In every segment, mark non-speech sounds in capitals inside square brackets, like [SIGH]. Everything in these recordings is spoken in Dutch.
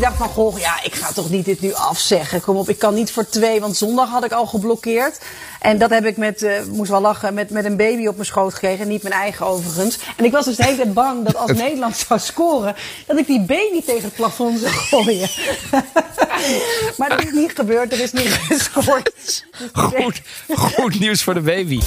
ik dacht van, goh, ja, ik ga toch niet dit nu afzeggen. Kom op, ik kan niet voor twee, want zondag had ik al geblokkeerd. En dat heb ik met, uh, moest wel lachen, met, met een baby op mijn schoot gekregen. Niet mijn eigen overigens. En ik was dus de hele tijd bang dat als Nederland zou scoren, dat ik die baby tegen het plafond zou gooien. [LAUGHS] maar dat is niet gebeurd, er is niet gescoord. [LAUGHS] Goed, goed nieuws voor de baby.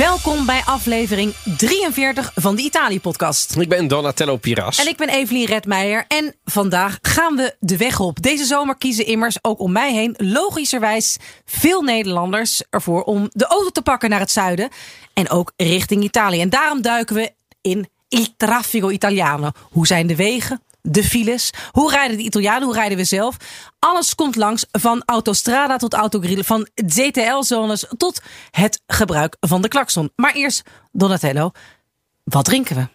Welkom bij aflevering 43 van de Italië-podcast. Ik ben Donatello Piras. En ik ben Evelien Redmeijer. En vandaag gaan we de weg op. Deze zomer kiezen immers ook om mij heen logischerwijs veel Nederlanders ervoor om de auto te pakken naar het zuiden. En ook richting Italië. En daarom duiken we in Il Traffico Italiano. Hoe zijn de wegen? De files. Hoe rijden de Italianen? Hoe rijden we zelf? Alles komt langs van autostrada tot autogrill, van ZTL-zones tot het gebruik van de klakson. Maar eerst, Donatello, wat drinken we?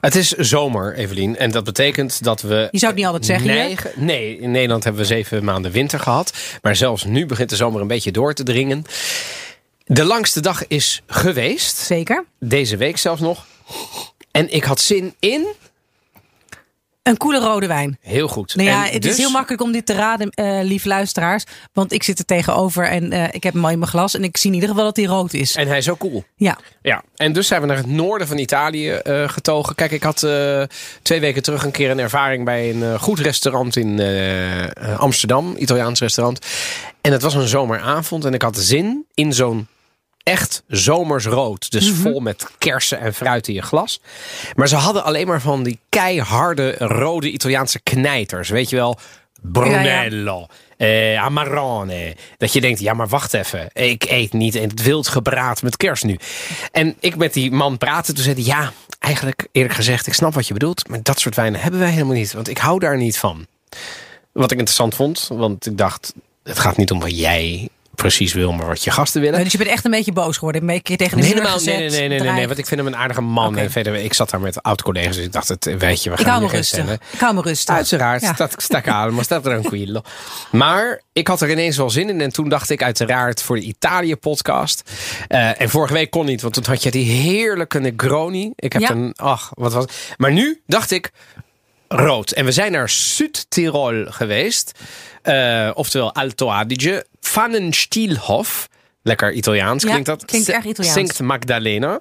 Het is zomer, Evelien. En dat betekent dat we. Je zou het niet altijd zeggen. Neigen, nee, in Nederland hebben we zeven maanden winter gehad. Maar zelfs nu begint de zomer een beetje door te dringen. De langste dag is geweest. Zeker. Deze week zelfs nog. En ik had zin in een koele rode wijn. Heel goed. Nou ja, het is dus- heel makkelijk om dit te raden, uh, lief luisteraars. Want ik zit er tegenover en uh, ik heb hem al in mijn glas. En ik zie in ieder geval dat hij rood is. En hij is ook cool. Ja. ja. En dus zijn we naar het noorden van Italië uh, getogen. Kijk, ik had twee weken terug een keer een ervaring bij een goed restaurant in Amsterdam. Italiaans restaurant. En het was een zomeravond en ik had zin in zo'n echt zomersrood. Dus mhm. vol met kersen en fruit in je glas. Maar ze hadden alleen maar van die keiharde rode Italiaanse knijters. Weet je wel, Brunello. Eh, Amarone. Dat je denkt, ja maar wacht even. Ik eet niet in het wild gebraad met kerst nu. En ik met die man praatte. Toen zei hij, ja, eigenlijk eerlijk gezegd, ik snap wat je bedoelt. Maar dat soort wijnen hebben wij helemaal niet. Want ik hou daar niet van. Wat ik interessant vond. Want ik dacht, het gaat niet om wat jij precies wil, maar wat je gasten willen. dus je bent echt een beetje boos geworden. Een keer tegen de helemaal, nee, nee, nee, nee, nee, nee, want ik vind hem een aardige man. En verder, ik zat daar met oud-collega's, dus ik dacht, het, weet je, we gaan ik hou me rustig. Ik hou me rustig. Uiteraard, ja. staat, sta calmo, staat tranquillo. Maar ik had er ineens wel zin in. En toen dacht ik uiteraard voor de Italië-podcast. Uh, en vorige week kon niet, want toen had je die heerlijke Negroni. Ik heb een, ach, wat was Maar nu dacht ik, rood. En we zijn naar Zuid-Tirol geweest. Uh, oftewel Alto Adige. Pfannenstielhof. Lekker Italiaans klinkt dat. Klinkt echt Italiaans. Zingt Magdalena.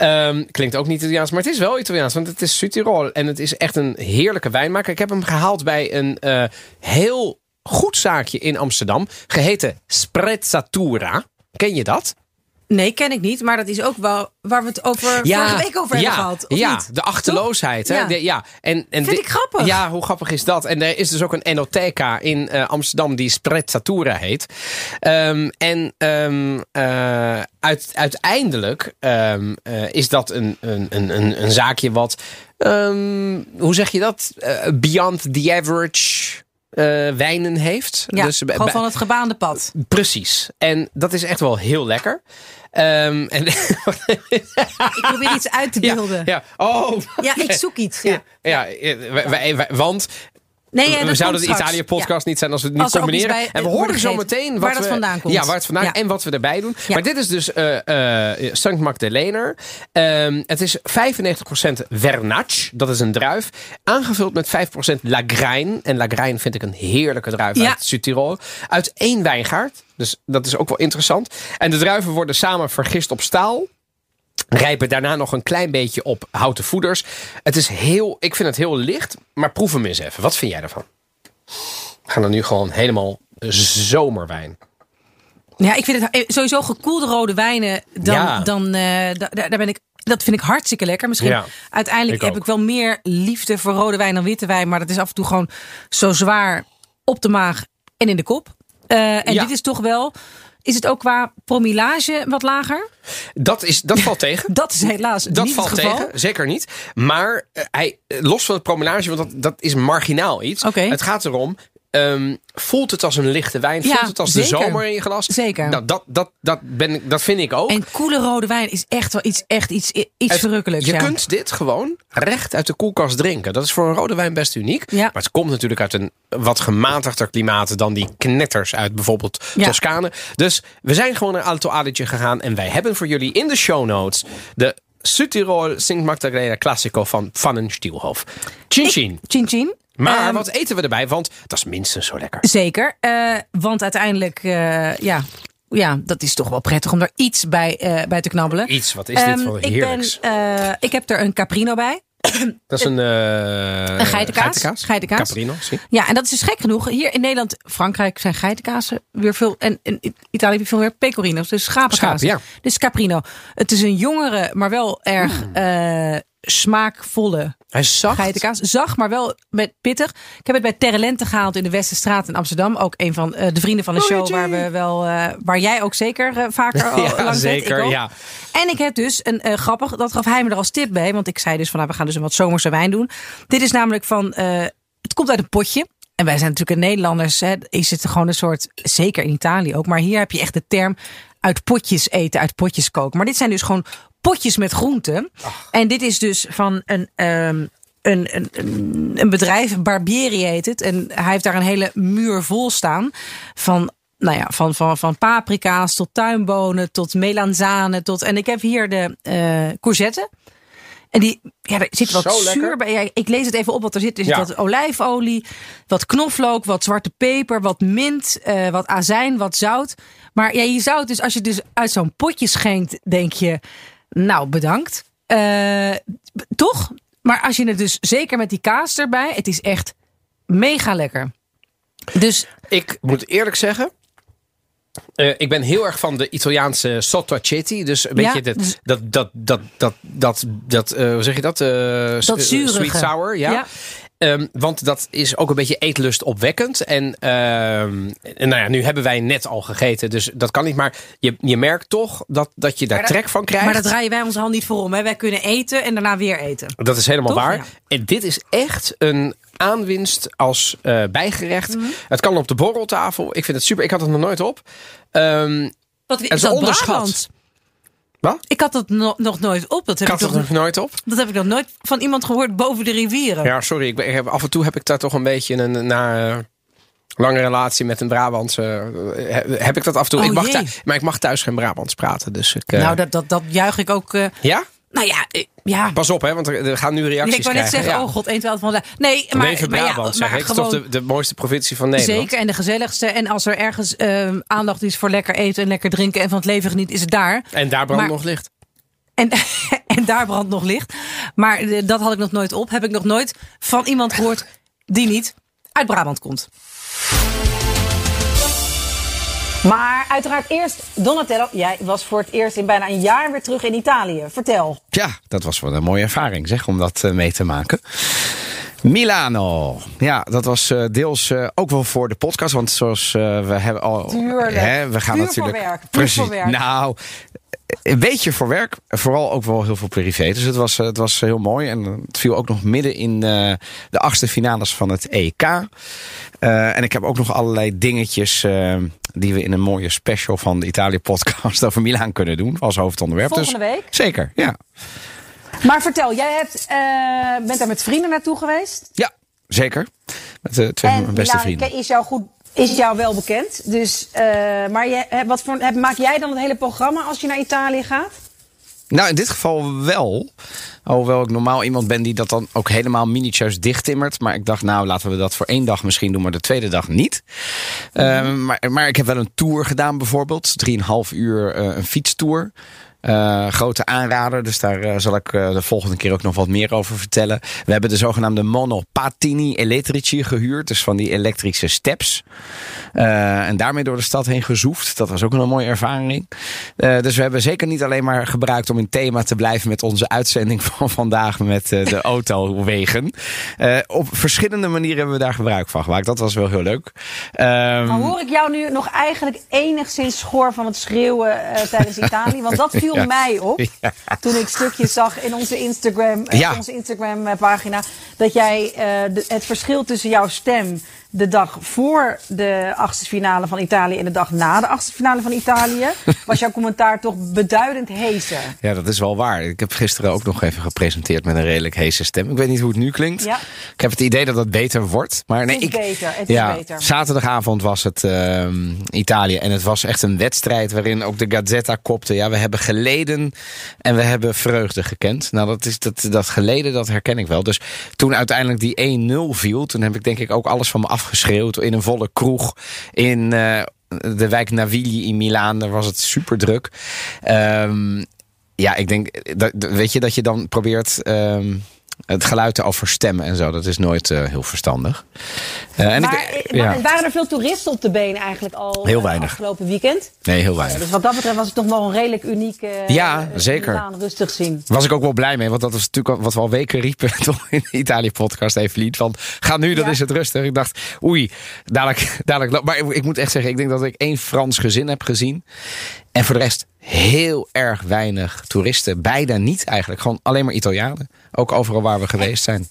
Um, klinkt ook niet Italiaans, maar het is wel Italiaans. Want het is Zuid-Tirol. En het is echt een heerlijke wijnmaker. Ik heb hem gehaald bij een uh, heel goed zaakje in Amsterdam. Geheten Sprezzatura. Ken je dat? Nee, ken ik niet. Maar dat is ook wel waar we het over vorige week over hebben gehad. ja, niet? de achterloosheid. Hè? Ja. De, ja. En, en Vind ik grappig. Ja, hoe grappig is dat? En er is dus ook een enoteca in uh, Amsterdam die Sprezzatura heet. Um, en um, uh, uit, uiteindelijk um, uh, is dat een, een, een, een zaakje wat... hoe zeg je dat? beyond the average uh, wijnen heeft. Ja, dus, gewoon van het gebaande pad. Precies. En dat is echt wel heel lekker. Um, en [LAUGHS] ik probeer iets uit te beelden. Ja, ja. Oh. Ja, ik zoek iets. Ja, ja, ja want Nee, we zouden de Italië-podcast niet zijn als we het niet combineren. en we horen zo meteen wat waar het vandaan komt. Ja, waar het vandaan en wat we erbij doen. Maar dit is dus uh, uh, Sankt Magdalena. Um, het is 95% Vernach, dat is een druif. Aangevuld met 5% Lagrein. En Lagrein vind ik een heerlijke druif uit Zuid-Tirol. Uit één wijngaard. Dus dat is ook wel interessant. En de druiven worden samen vergist op staal rijpen daarna nog een klein beetje op houten voeders. Het is heel, ik vind het heel licht, maar proef hem eens even. Wat vind jij ervan? We gaan dan nu gewoon helemaal zomerwijn. Ja, ik vind het eh, sowieso gekoelde rode wijnen. Dan, dan, uh, daar ben ik dat vind ik hartstikke lekker. Misschien uiteindelijk heb ik wel meer liefde voor rode wijn dan witte wijn. Maar dat is af en toe gewoon zo zwaar op de maag en in de kop. Uh, en dit is toch wel is het ook qua promillage wat lager? Dat, is, dat valt tegen. [LAUGHS] dat is helaas dat niet valt het geval. tegen, zeker niet. Maar uh, hij, los van het promillage, want dat, dat is marginaal iets. Okay. Het gaat erom, Ehm, voelt het als een lichte wijn? Ja, voelt het als de zomer in je glas? Zeker. Nou, dat, dat, dat, ben ik, dat vind ik ook. En koele rode wijn is echt wel iets, echt iets, iets Het- verrukkelijks. Je ja. kunt dit gewoon recht uit de koelkast drinken. Dat is voor een rode wijn best uniek. Ja. Maar het komt natuurlijk uit een wat gematigder klimaat dan die knetters uit bijvoorbeeld Ja. Toscane. Dus we zijn gewoon naar Alto Adige gegaan en wij hebben voor jullie in de show notes de Südtirol Sint Magdalena Classico van Van Stielhof. Chin chin. Chin chin. Maar Ehm, wat eten we erbij? Want dat is minstens zo lekker. Zeker, eh, want uiteindelijk, eh, ja, ja, dat is toch wel prettig om er iets bij, eh, bij te knabbelen. Iets, wat is dit Ehm, voor ik, ben, heerlijks? eh, ik heb er een caprino bij. [CLEARS THROAT] Dat is een, Een geitenkaas. Geitenkaas. Caprino, zie. Ja, en dat is dus gek genoeg. Hier in Nederland, Frankrijk zijn geitenkazen weer veel. En in Italië heb je veel meer pecorino's, dus schapenkaas. Schapen, ja. Dus caprino. Het is een jongere, maar wel erg Hmm. Smaakvolle Hij is zacht. geitenkaas. Zacht, maar wel met pittig. Ik heb het bij Terrelente gehaald in de Westerstraat in Amsterdam. Ook een van eh, de vrienden van de show waar we wel, eh, waar jij ook zeker eh, vaker [LAUGHS] Ja, langs bent. zeker, ja. En ik heb dus een grappig, dat gaf hij me er als tip bij, want ik zei dus van nou, we gaan dus een wat zomerse wijn doen. Dit is namelijk van, het komt uit een potje. En wij zijn natuurlijk een Nederlanders, hè, is het gewoon een soort, zeker in Italië ook, maar hier heb je echt de term uit potjes eten, uit potjes koken. Maar dit zijn dus gewoon potjes met groenten. En dit is dus van een, ehm, een, een, een, een bedrijf, Barbieri heet het. En hij heeft daar een hele muur vol staan van nou ja, van, van, van paprika's tot tuinbonen, tot melanzane, tot. En ik heb hier de eh courgette. En die, ja, er zit wat Zo lekker. zuur bij. Ja, ik lees het even op wat er zit. Er zit Ja. wat olijfolie, wat knoflook, wat zwarte peper, wat mint, eh, wat azijn, wat zout. Maar ja, je zou het dus, als je het dus uit zo'n potje schenkt, denk je, nou bedankt. Eh, toch? Maar als je het dus zeker met die kaas erbij, het is echt mega lekker. Dus Ik moet eerlijk zeggen. eh, ik ben heel erg van de Italiaanse sotto acetti. Dus een Ja, beetje dat, dus- dat, dat, dat, dat, dat, dat eh, hoe zeg je dat? S- Dat. Sweet sour, ja. Ja. Ehm, want dat is ook een beetje eetlust opwekkend. En, ehm, en nou ja, nu hebben wij net al gegeten, dus dat kan niet. Maar je, je merkt toch dat, dat je daar dat- trek van krijgt. Maar daar draaien wij onze hand niet voor om. Hè? Wij kunnen eten en daarna weer eten. Dat is helemaal Toch? waar. Ja. En dit is echt een aanwinst als eh, bijgerecht. Mhm. Het kan op de borreltafel. Ik vind het super. Ik had het nog nooit op. Ehm, Wat is is dat onderschat. Brabant? Wat? Ik had dat no- nog nooit op. Dat heb ik ik, had nog, het nog nooit op. dat heb ik nog nooit van iemand gehoord boven de rivieren. Ja, sorry. Ik ben, ik heb, af en toe heb ik daar toch een beetje een na eh, lange relatie met een Brabantse. eh, heb- ik dat af en toe? Oh, ik mag maar ik mag thuis geen Brabants praten. Dus ik. eh, Nou, dat, dat, dat juich ik ook. ja? nou ja, ja. Pas op, hè, want er, gaan nu reacties ik wou net zeggen, ja. oh god, 1, 2 van de. Nee, maar, Neven maar, ja, Brabant, zeg maar ik. Het is gewoon, toch de, de mooiste provincie van Nederland? Zeker, en de gezelligste. En als er ergens eh, aandacht is voor lekker eten en lekker drinken en van het leven genieten, is het daar. En daar brandt nog licht. En, [LAUGHS] en daar brandt nog licht. Maar eh, dat had ik nog nooit op. Heb ik nog nooit van iemand gehoord die niet uit Brabant komt. Maar uiteraard eerst, Donatello, jij was voor het eerst in bijna een jaar weer terug in Italië. Vertel. Ja, dat was wel een mooie ervaring, zeg, om dat eh, mee te maken. Milano. Ja, dat was eh, deels eh, ook wel voor de podcast. Want zoals we hebben al. Tuurlijk. Hè, we gaan natuurlijk. voor werk, Precies. voor werk. Nou, een beetje voor werk. Vooral ook wel heel veel privé. Dus het was, het was heel mooi. En het viel ook nog midden in de achtste finales van het EK. En ik heb ook nog allerlei dingetjes. Die we in een mooie special van de Italië podcast over Milaan kunnen doen. Als hoofdonderwerp. Volgende dus, week? Zeker, ja. Maar vertel, jij hebt, eh, bent daar met vrienden naartoe geweest. Ja, zeker. Met de twee van mijn beste vrienden. is jou goed, is jou wel bekend. Dus, eh, maar je, wat voor, heb, maak jij dan het hele programma als je naar Italië gaat? Nou, in dit geval wel. Hoewel ik normaal iemand ben die dat dan ook helemaal minutieus dichttimmert. Maar ik dacht, nou, laten we dat voor één dag misschien doen, maar de tweede dag niet. Ehm, maar, maar ik heb wel een tour gedaan bijvoorbeeld. Drieënhalf uur eh, een fietstour. Eh, grote aanrader, dus daar eh, zal ik eh, de volgende keer ook nog wat meer over vertellen. We hebben de zogenaamde monopatini elettrici gehuurd, dus van die elektrische steps. En daarmee door de stad heen gezoefd. Dat was ook een mooie ervaring. Dus we hebben zeker niet alleen maar gebruikt om in thema te blijven met onze uitzending [LAUGHS] van vandaag met de autowegen. Op verschillende manieren hebben we daar gebruik van gemaakt. Dat was wel heel leuk. Ehm, Maar hoor ik jou nu nog eigenlijk enigszins schoor van het schreeuwen tijdens Italië? Want dat viel [LAUGHS] Ja. mij op Ja. toen ik stukjes zag in onze Instagram, eh, Ja. onze Instagram eh, pagina. Dat jij eh, de- het verschil tussen jouw stem de dag voor de achtste finale van Italië en de dag na de achtste finale van Italië [LAUGHS] was jouw commentaar toch beduidend heeser. Ja, dat is wel waar. Ik heb gisteren ook nog even gepresenteerd met een redelijk heese stem. Ik weet niet hoe het nu klinkt. Ja. Ik heb het idee dat het beter wordt. Maar nee, Het is ik, beter, het is ja, beter. Zaterdagavond was het ehm, Italië. En het was echt een wedstrijd waarin ook de Gazzetta kopte. Ja, we hebben geleden en we hebben vreugde gekend. Nou, dat, is, dat, dat geleden, dat herken ik wel. Dus toen uiteindelijk die 1-0 viel, toen heb ik denk ik ook alles van me afgeschreeuwd. In een volle kroeg in eh, de wijk Navigli in Milaan. Daar was het super druk. Ehm, ja, ik denk, dat, weet je, dat je dan probeert ehm, het geluid te overstemmen en zo. Dat is nooit eh, heel verstandig. Eh, en maar ik, eh, ja. waren er veel toeristen op de benen eigenlijk al Heel weinig. afgelopen weekend? Nee, heel weinig. Dus wat dat betreft was het toch wel een redelijk unieke Ja, zeker. Rustig zien. Was ik ook wel blij mee, want dat was natuurlijk wat we al weken riepen [LAUGHS] toch in de Italië-podcast Evelien. Van ga nu, dan Ja. is het rustig. Ik dacht, oei, dadelijk, [LAUGHS] dadelijk. Maar ik, ik moet echt zeggen, ik denk dat ik één Frans gezin heb gezien. En voor de rest heel erg weinig toeristen. Bijna niet eigenlijk. Gewoon alleen maar Italianen. Ook overal waar we geweest zijn.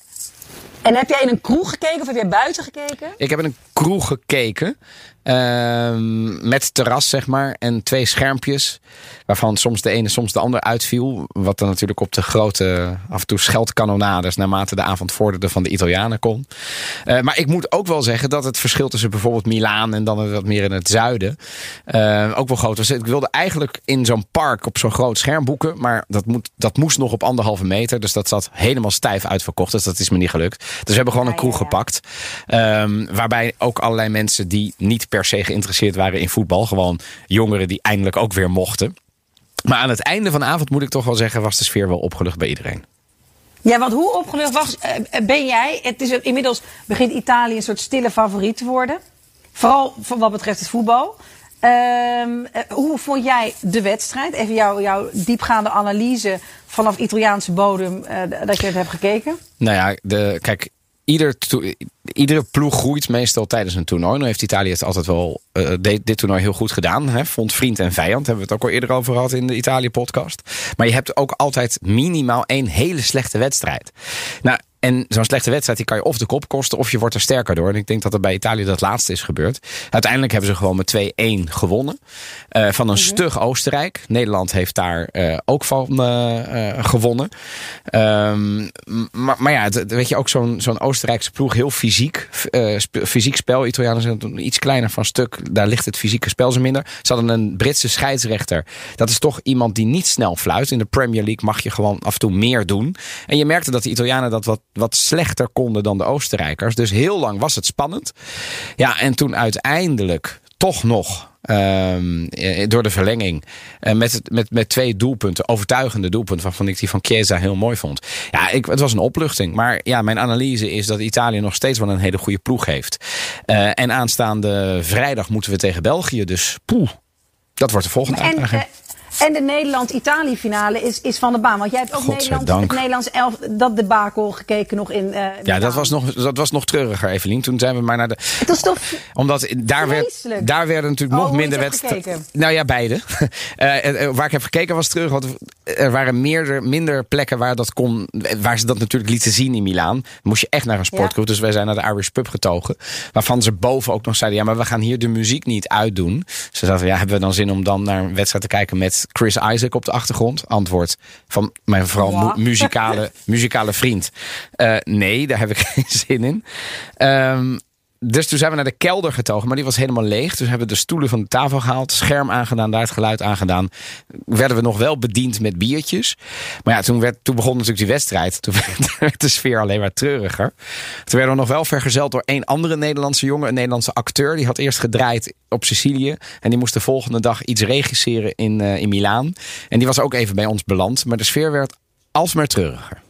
En heb jij in een kroeg gekeken of heb jij buiten gekeken? Ik heb in een kroeg gekeken. ehm, met terras, zeg maar. En twee schermpjes. Waarvan soms de ene, soms de ander uitviel. Wat dan natuurlijk op de grote, af en toe scheldkanonades. naarmate de avond vorderde van de Italianen kon. Eh, maar ik moet ook wel zeggen dat het verschil tussen bijvoorbeeld Milaan. en dan wat meer in het zuiden. eh, ook wel groot was. Ik wilde eigenlijk in zo'n park op zo'n groot scherm boeken. Maar dat, moet, dat moest nog op anderhalve meter. Dus dat zat helemaal stijf uitverkocht. Dus dat is me niet gelukt. Dus we hebben gewoon een Ja, kroeg gepakt. Ehm, waarbij ook allerlei mensen die niet per se geïnteresseerd waren in voetbal. Gewoon jongeren die eindelijk ook weer mochten. Maar aan het einde van de avond moet ik toch wel zeggen, was de sfeer wel opgelucht bij iedereen. Ja, want hoe opgelucht was, eh, ben jij? Het is inmiddels begint Italië een soort stille favoriet te worden. Vooral voor wat betreft het voetbal. Ehm, eh, hoe vond jij de wedstrijd? Even jouw jouw diepgaande analyse vanaf Italiaanse bodem eh, dat je het hebt gekeken. Nou ja, de, kijk, ieder iedere ploeg groeit meestal tijdens een toernooi. Nu heeft Italië het altijd wel eh, dit toernooi heel goed gedaan. Hè? Vond vriend en vijand. Hebben we het ook al eerder over gehad in de Italië-podcast. Maar je hebt ook altijd minimaal één hele slechte wedstrijd. Nou, en zo'n slechte wedstrijd die kan je of de kop kosten of je wordt er sterker door. En ik denk dat er bij Italië dat laatste is gebeurd. Uiteindelijk hebben ze gewoon met 2-1 gewonnen. Eh, van een stug Oostenrijk. Nederland heeft daar eh, ook van eh, gewonnen. Ehm, maar, maar ja, het- weet je, ook zo'n zo'n Oostenrijkse ploeg, heel fysiek. sp- fysiek spel. Italianen zijn iets kleiner van stuk. Daar ligt het fysieke spel zo minder. Ze hadden een Britse scheidsrechter. Dat is toch iemand die niet snel fluit. In de Premier League mag je gewoon af en toe meer doen. En je merkte dat de Italianen dat wat, wat slechter konden dan de Oostenrijkers. Dus heel lang was het spannend. Ja, en toen uiteindelijk toch nog ehm, eh, door de verlenging. eh, met, met, met twee doelpunten, overtuigende doelpunten, waarvan ik die van Chiesa heel mooi vond. Ja, ik, het was een opluchting. Maar ja, mijn analyse is dat Italië nog steeds wel een hele goede ploeg heeft. Eh, en aanstaande vrijdag moeten we tegen België. Dus poeh, dat wordt de volgende En, uitdaging. En de Nederland-Italië finale is, is van de baan. Want jij hebt ook Nederland, het Nederlands elf, dat debakel gekeken nog in. eh, ja, dat was, nog, dat was nog treuriger, Evelien. Toen zijn we maar naar de. Het was toch. Omdat daar, werd, daar werden natuurlijk Oh, nog je minder wedstrijden. Nou ja, beide. [LAUGHS] Eh, eh, waar ik heb gekeken was terug. Want er waren meerder, minder plekken waar, dat kon, waar ze dat natuurlijk lieten zien in Milaan. Moest je echt naar een sportclub. Dus wij zijn naar de Irish Pub getogen. Waarvan ze boven ook nog zeiden: ja, maar we gaan hier de muziek niet uitdoen. Ze zaten, ja, hebben we dan zin om dan naar een wedstrijd te kijken met Chris Isaac op de achtergrond? Antwoord van mijn vooral Ja. mu- muzikale, muzikale vriend. Eh, nee, daar heb ik [LAUGHS] geen zin in. Ehm, dus toen zijn we naar de kelder getogen, maar die was helemaal leeg. Dus hebben we de stoelen van de tafel gehaald, scherm aangedaan, daar het geluid aangedaan. Werden we nog wel bediend met biertjes. Maar ja, toen, werd, toen begon natuurlijk die wedstrijd. [LAUGHS] Toen werd, de sfeer alleen maar treuriger. Toen werden we nog wel vergezeld door één andere Nederlandse jongen, een Nederlandse acteur. Die had eerst gedraaid op Sicilië. En die moest de volgende dag iets regisseren in, eh, in Milaan. En die was ook even bij ons beland. Maar de sfeer werd alsmaar treuriger.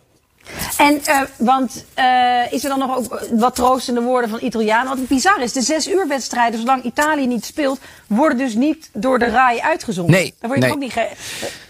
En, eh, want eh, is er dan nog ook wat troostende woorden van Italianen? Want het bizar is, de zes uur wedstrijden, zolang Italië niet speelt, worden dus niet door de RAI uitgezonden. Nee, Dan word je nee. ook niet. Ge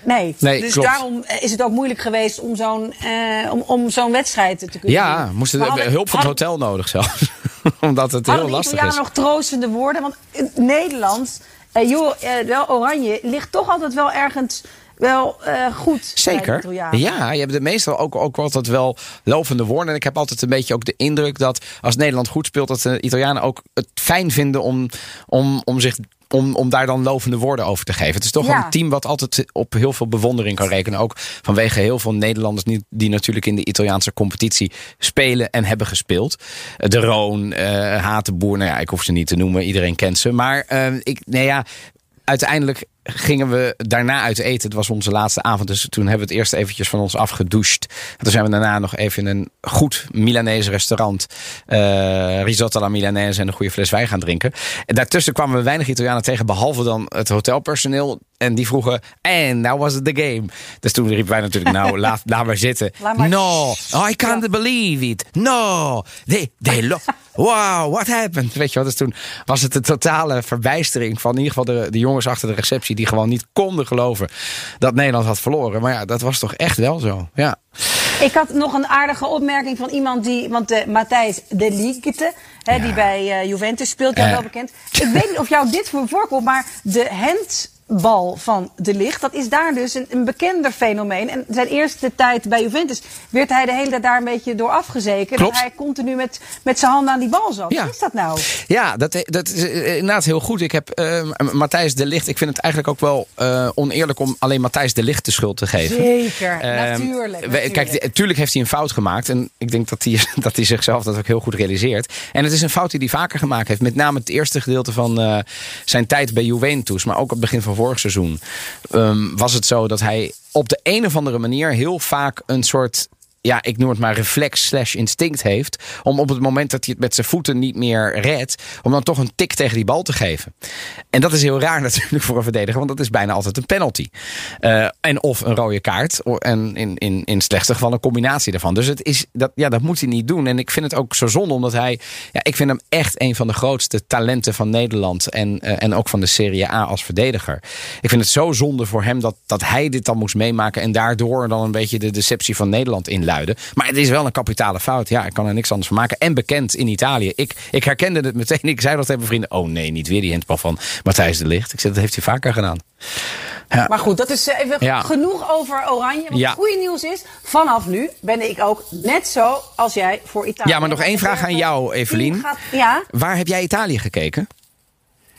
nee. Nee, dus klopt. daarom is het ook moeilijk geweest om zo'n eh, om, om zo'n wedstrijd te kunnen Ja, doen. moesten we hadden- hulp van het hadden- hotel nodig zelfs. [LAUGHS] Omdat het heel lastig Italianen is. nog troostende woorden? Want in Nederland, eh, joh, eh, wel Oranje, ligt toch altijd wel ergens wel eh, goed. Zeker. Ja, je hebt de meestal ook, ook altijd wel lovende woorden. En ik heb altijd een beetje ook de indruk dat als Nederland goed speelt, dat de Italianen ook het fijn vinden om, om, om zich. Om, om daar dan lovende woorden over te geven. Het is toch Ja. een team wat altijd op heel veel bewondering kan rekenen. Ook vanwege heel veel Nederlanders die, die natuurlijk in de Italiaanse competitie spelen en hebben gespeeld. Eh, De Roon, eh Hatenboer, nou ja, ik hoef ze niet te noemen. Iedereen kent ze. Maar ik, nee ja, uiteindelijk gingen we daarna uit eten. Het was onze laatste avond, dus toen hebben we het eerst eventjes van ons afgedoucht. En toen zijn we daarna nog even in een goed Milanese restaurant eh, risotto alla Milanese en een goede fles wijn gaan drinken. En daartussen kwamen we weinig Italianen tegen, behalve dan het hotelpersoneel. En die vroegen, en that was the game. Dus toen riepen wij natuurlijk, nou, [LAUGHS] laat, laat maar zitten. Laat maar- No, I can't believe it. No, they, they Wow, what happened? Weet je wat? Dus toen was het een totale verbijstering van in ieder geval de, de jongens achter de receptie die gewoon niet konden geloven dat Nederland had verloren. Maar ja, dat was toch echt wel zo. Ja. Ik had nog een aardige opmerking van iemand die, want de Matthijs de Ligte, hè, die bij eh, Juventus speelt, jou Eh. wel bekend. Ik weet niet of jou dit voor voorkomt, maar de handbal van de Ligt, dat is daar dus een, een bekender fenomeen. En zijn eerste tijd bij Juventus werd hij de hele tijd daar een beetje door afgezeken. Klopt. Dat hij continu met, met zijn handen aan die bal zat. Ja. Wat is dat nou? Ja, dat, dat is eh, inderdaad heel goed. Ik heb eh, Matthijs de Licht. Ik vind het eigenlijk ook wel eh, oneerlijk om alleen Matthijs de Licht de schuld te geven. Zeker, Ehm, natuurlijk. Kijk, natuurlijk heeft hij een fout gemaakt. En ik denk dat hij, [LAUGHS] dat hij zichzelf dat ook heel goed realiseert. En het is een fout die hij vaker gemaakt heeft. Met name het eerste gedeelte van eh, zijn tijd bij Juventus. Maar ook op het begin van vorig seizoen. ehm, was het zo dat hij op de een of andere manier heel vaak een soort ja, ik noem het maar reflex slash instinct heeft. Om op het moment dat hij het met zijn voeten niet meer redt. Om dan toch een tik tegen die bal te geven. En dat is heel raar [LAUGHS] natuurlijk voor een verdediger. Want dat is bijna altijd een penalty. Eh, en of een rode kaart. En in, in, in slechtste geval een combinatie daarvan. Dus het is, dat, ja, dat moet hij niet doen. En ik vind het ook zo zonde. Omdat hij, ja, ik vind hem echt een van de grootste talenten van Nederland. En, eh, en ook van de Serie A als verdediger. Ik vind het zo zonde voor hem dat, dat hij dit dan moest meemaken. En daardoor dan een beetje de deceptie van Nederland Maar het is wel een kapitale fout. Ja, ik kan er niks anders van maken. En bekend in Italië. Ik, ik herkende het meteen. Ik zei dat tegen mijn vrienden. Oh nee, niet weer die handbal van Matthijs de Ligt. Ik zei, dat heeft hij vaker gedaan. Maar goed, dat is eh, even Ja. genoeg over Oranje. Want Ja. het goede nieuws is, vanaf nu ben ik ook net zo als jij voor Italië. Ja, maar nog één vraag aan jou, Evelien. Gaat- Ja, Waar heb jij Italië gekeken?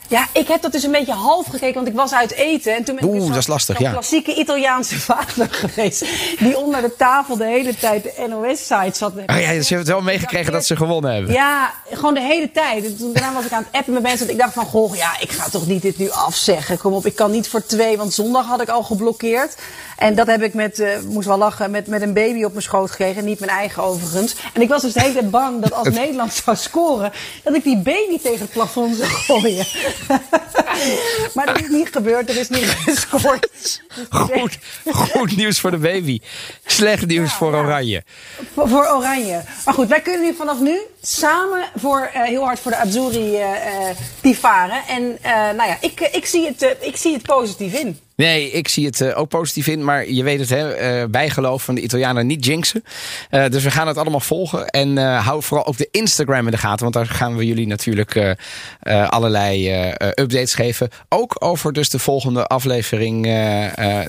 Ja, ik heb dat dus een beetje half gekeken, want ik was uit eten. En toen ben ik Oeh, dus dat is lastig, ja. klassieke Italiaanse [LAUGHS] vader geweest. Die onder de tafel de hele tijd de NOS-site zat. Oh ja, dus je hebt wel meegekregen dat ze gewonnen hebben. Ja, gewoon de hele tijd. En toen, daarna was ik aan het appen met mensen. Want ik dacht van, goh, ja, ik ga toch niet dit nu afzeggen. Kom op, ik kan niet voor twee, want zondag had ik al geblokkeerd. En dat heb ik met, eh moest wel lachen, met, met een baby op mijn schoot gekregen. Niet mijn eigen overigens. En ik was dus de hele tijd bang dat als Nederland zou scoren, dat ik die baby tegen het plafond zou gooien. [LAUGHS] maar dat is niet gebeurd, er is niet [LAUGHS] gescoord. Goed, goed nieuws voor de baby. Slecht nieuws voor. Oranje. Voor, voor Oranje. Maar goed, wij kunnen nu vanaf nu samen voor, eh, heel hard voor de Azzurri eh eh, tivaren. En nou ja, ik, ik, zie het, ik zie het positief in. Nee, ik zie het ook positief in. Maar je weet het, hè, bijgeloof van de Italianen niet jinxen. Dus we gaan het allemaal volgen. En hou vooral ook de Instagram in de gaten. Want daar gaan we jullie natuurlijk allerlei updates geven. Ook over dus de volgende aflevering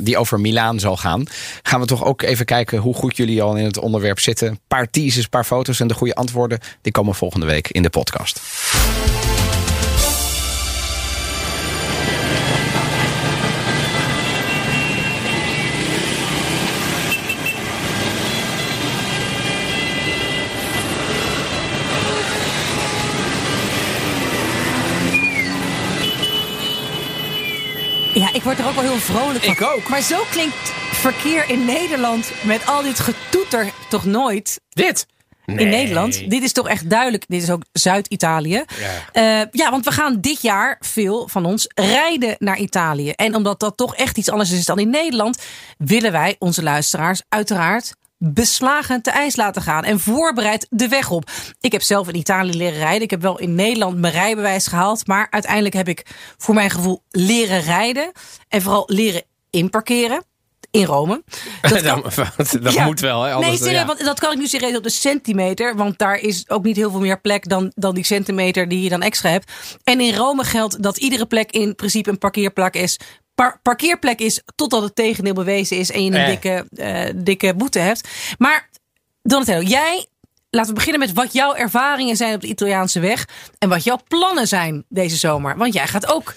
die over Milaan zal gaan. Gaan we toch ook even kijken hoe goed jullie al in het onderwerp zitten. Een paar teasers, een paar foto's en de goede antwoorden. Die komen volgende week in de podcast. Ja, ik word er ook wel heel vrolijk van. Ik ook. Maar zo klinkt verkeer in Nederland met al dit getoeter toch nooit Dit? In Nederland. Dit is toch echt duidelijk. Dit is ook Zuid-Italië. Ja. ja, want we gaan dit jaar veel van ons rijden naar Italië. En omdat dat toch echt iets anders is dan in Nederland, willen wij onze luisteraars uiteraard beslagen te ijs laten gaan en voorbereid de weg op. Ik heb zelf in Italië leren rijden. Ik heb wel in Nederland mijn rijbewijs gehaald, maar uiteindelijk heb ik voor mijn gevoel leren rijden en vooral leren inparkeren in Rome. [LAUGHS] Dat kan- dat dat ja. moet wel, hè? Anders, nee, serieus, ja. want dat kan ik nu serieus op de centimeter. Want daar is ook niet heel veel meer plek dan, dan die centimeter die je dan extra hebt. En in Rome geldt dat iedere plek in principe een parkeerplek is. par- parkeerplek is totdat het tegendeel bewezen is en je een Eh. dikke, eh, dikke boete hebt. Maar Donatello, jij, laten we beginnen met wat jouw ervaringen zijn op de Italiaanse weg en wat jouw plannen zijn deze zomer. Want jij gaat ook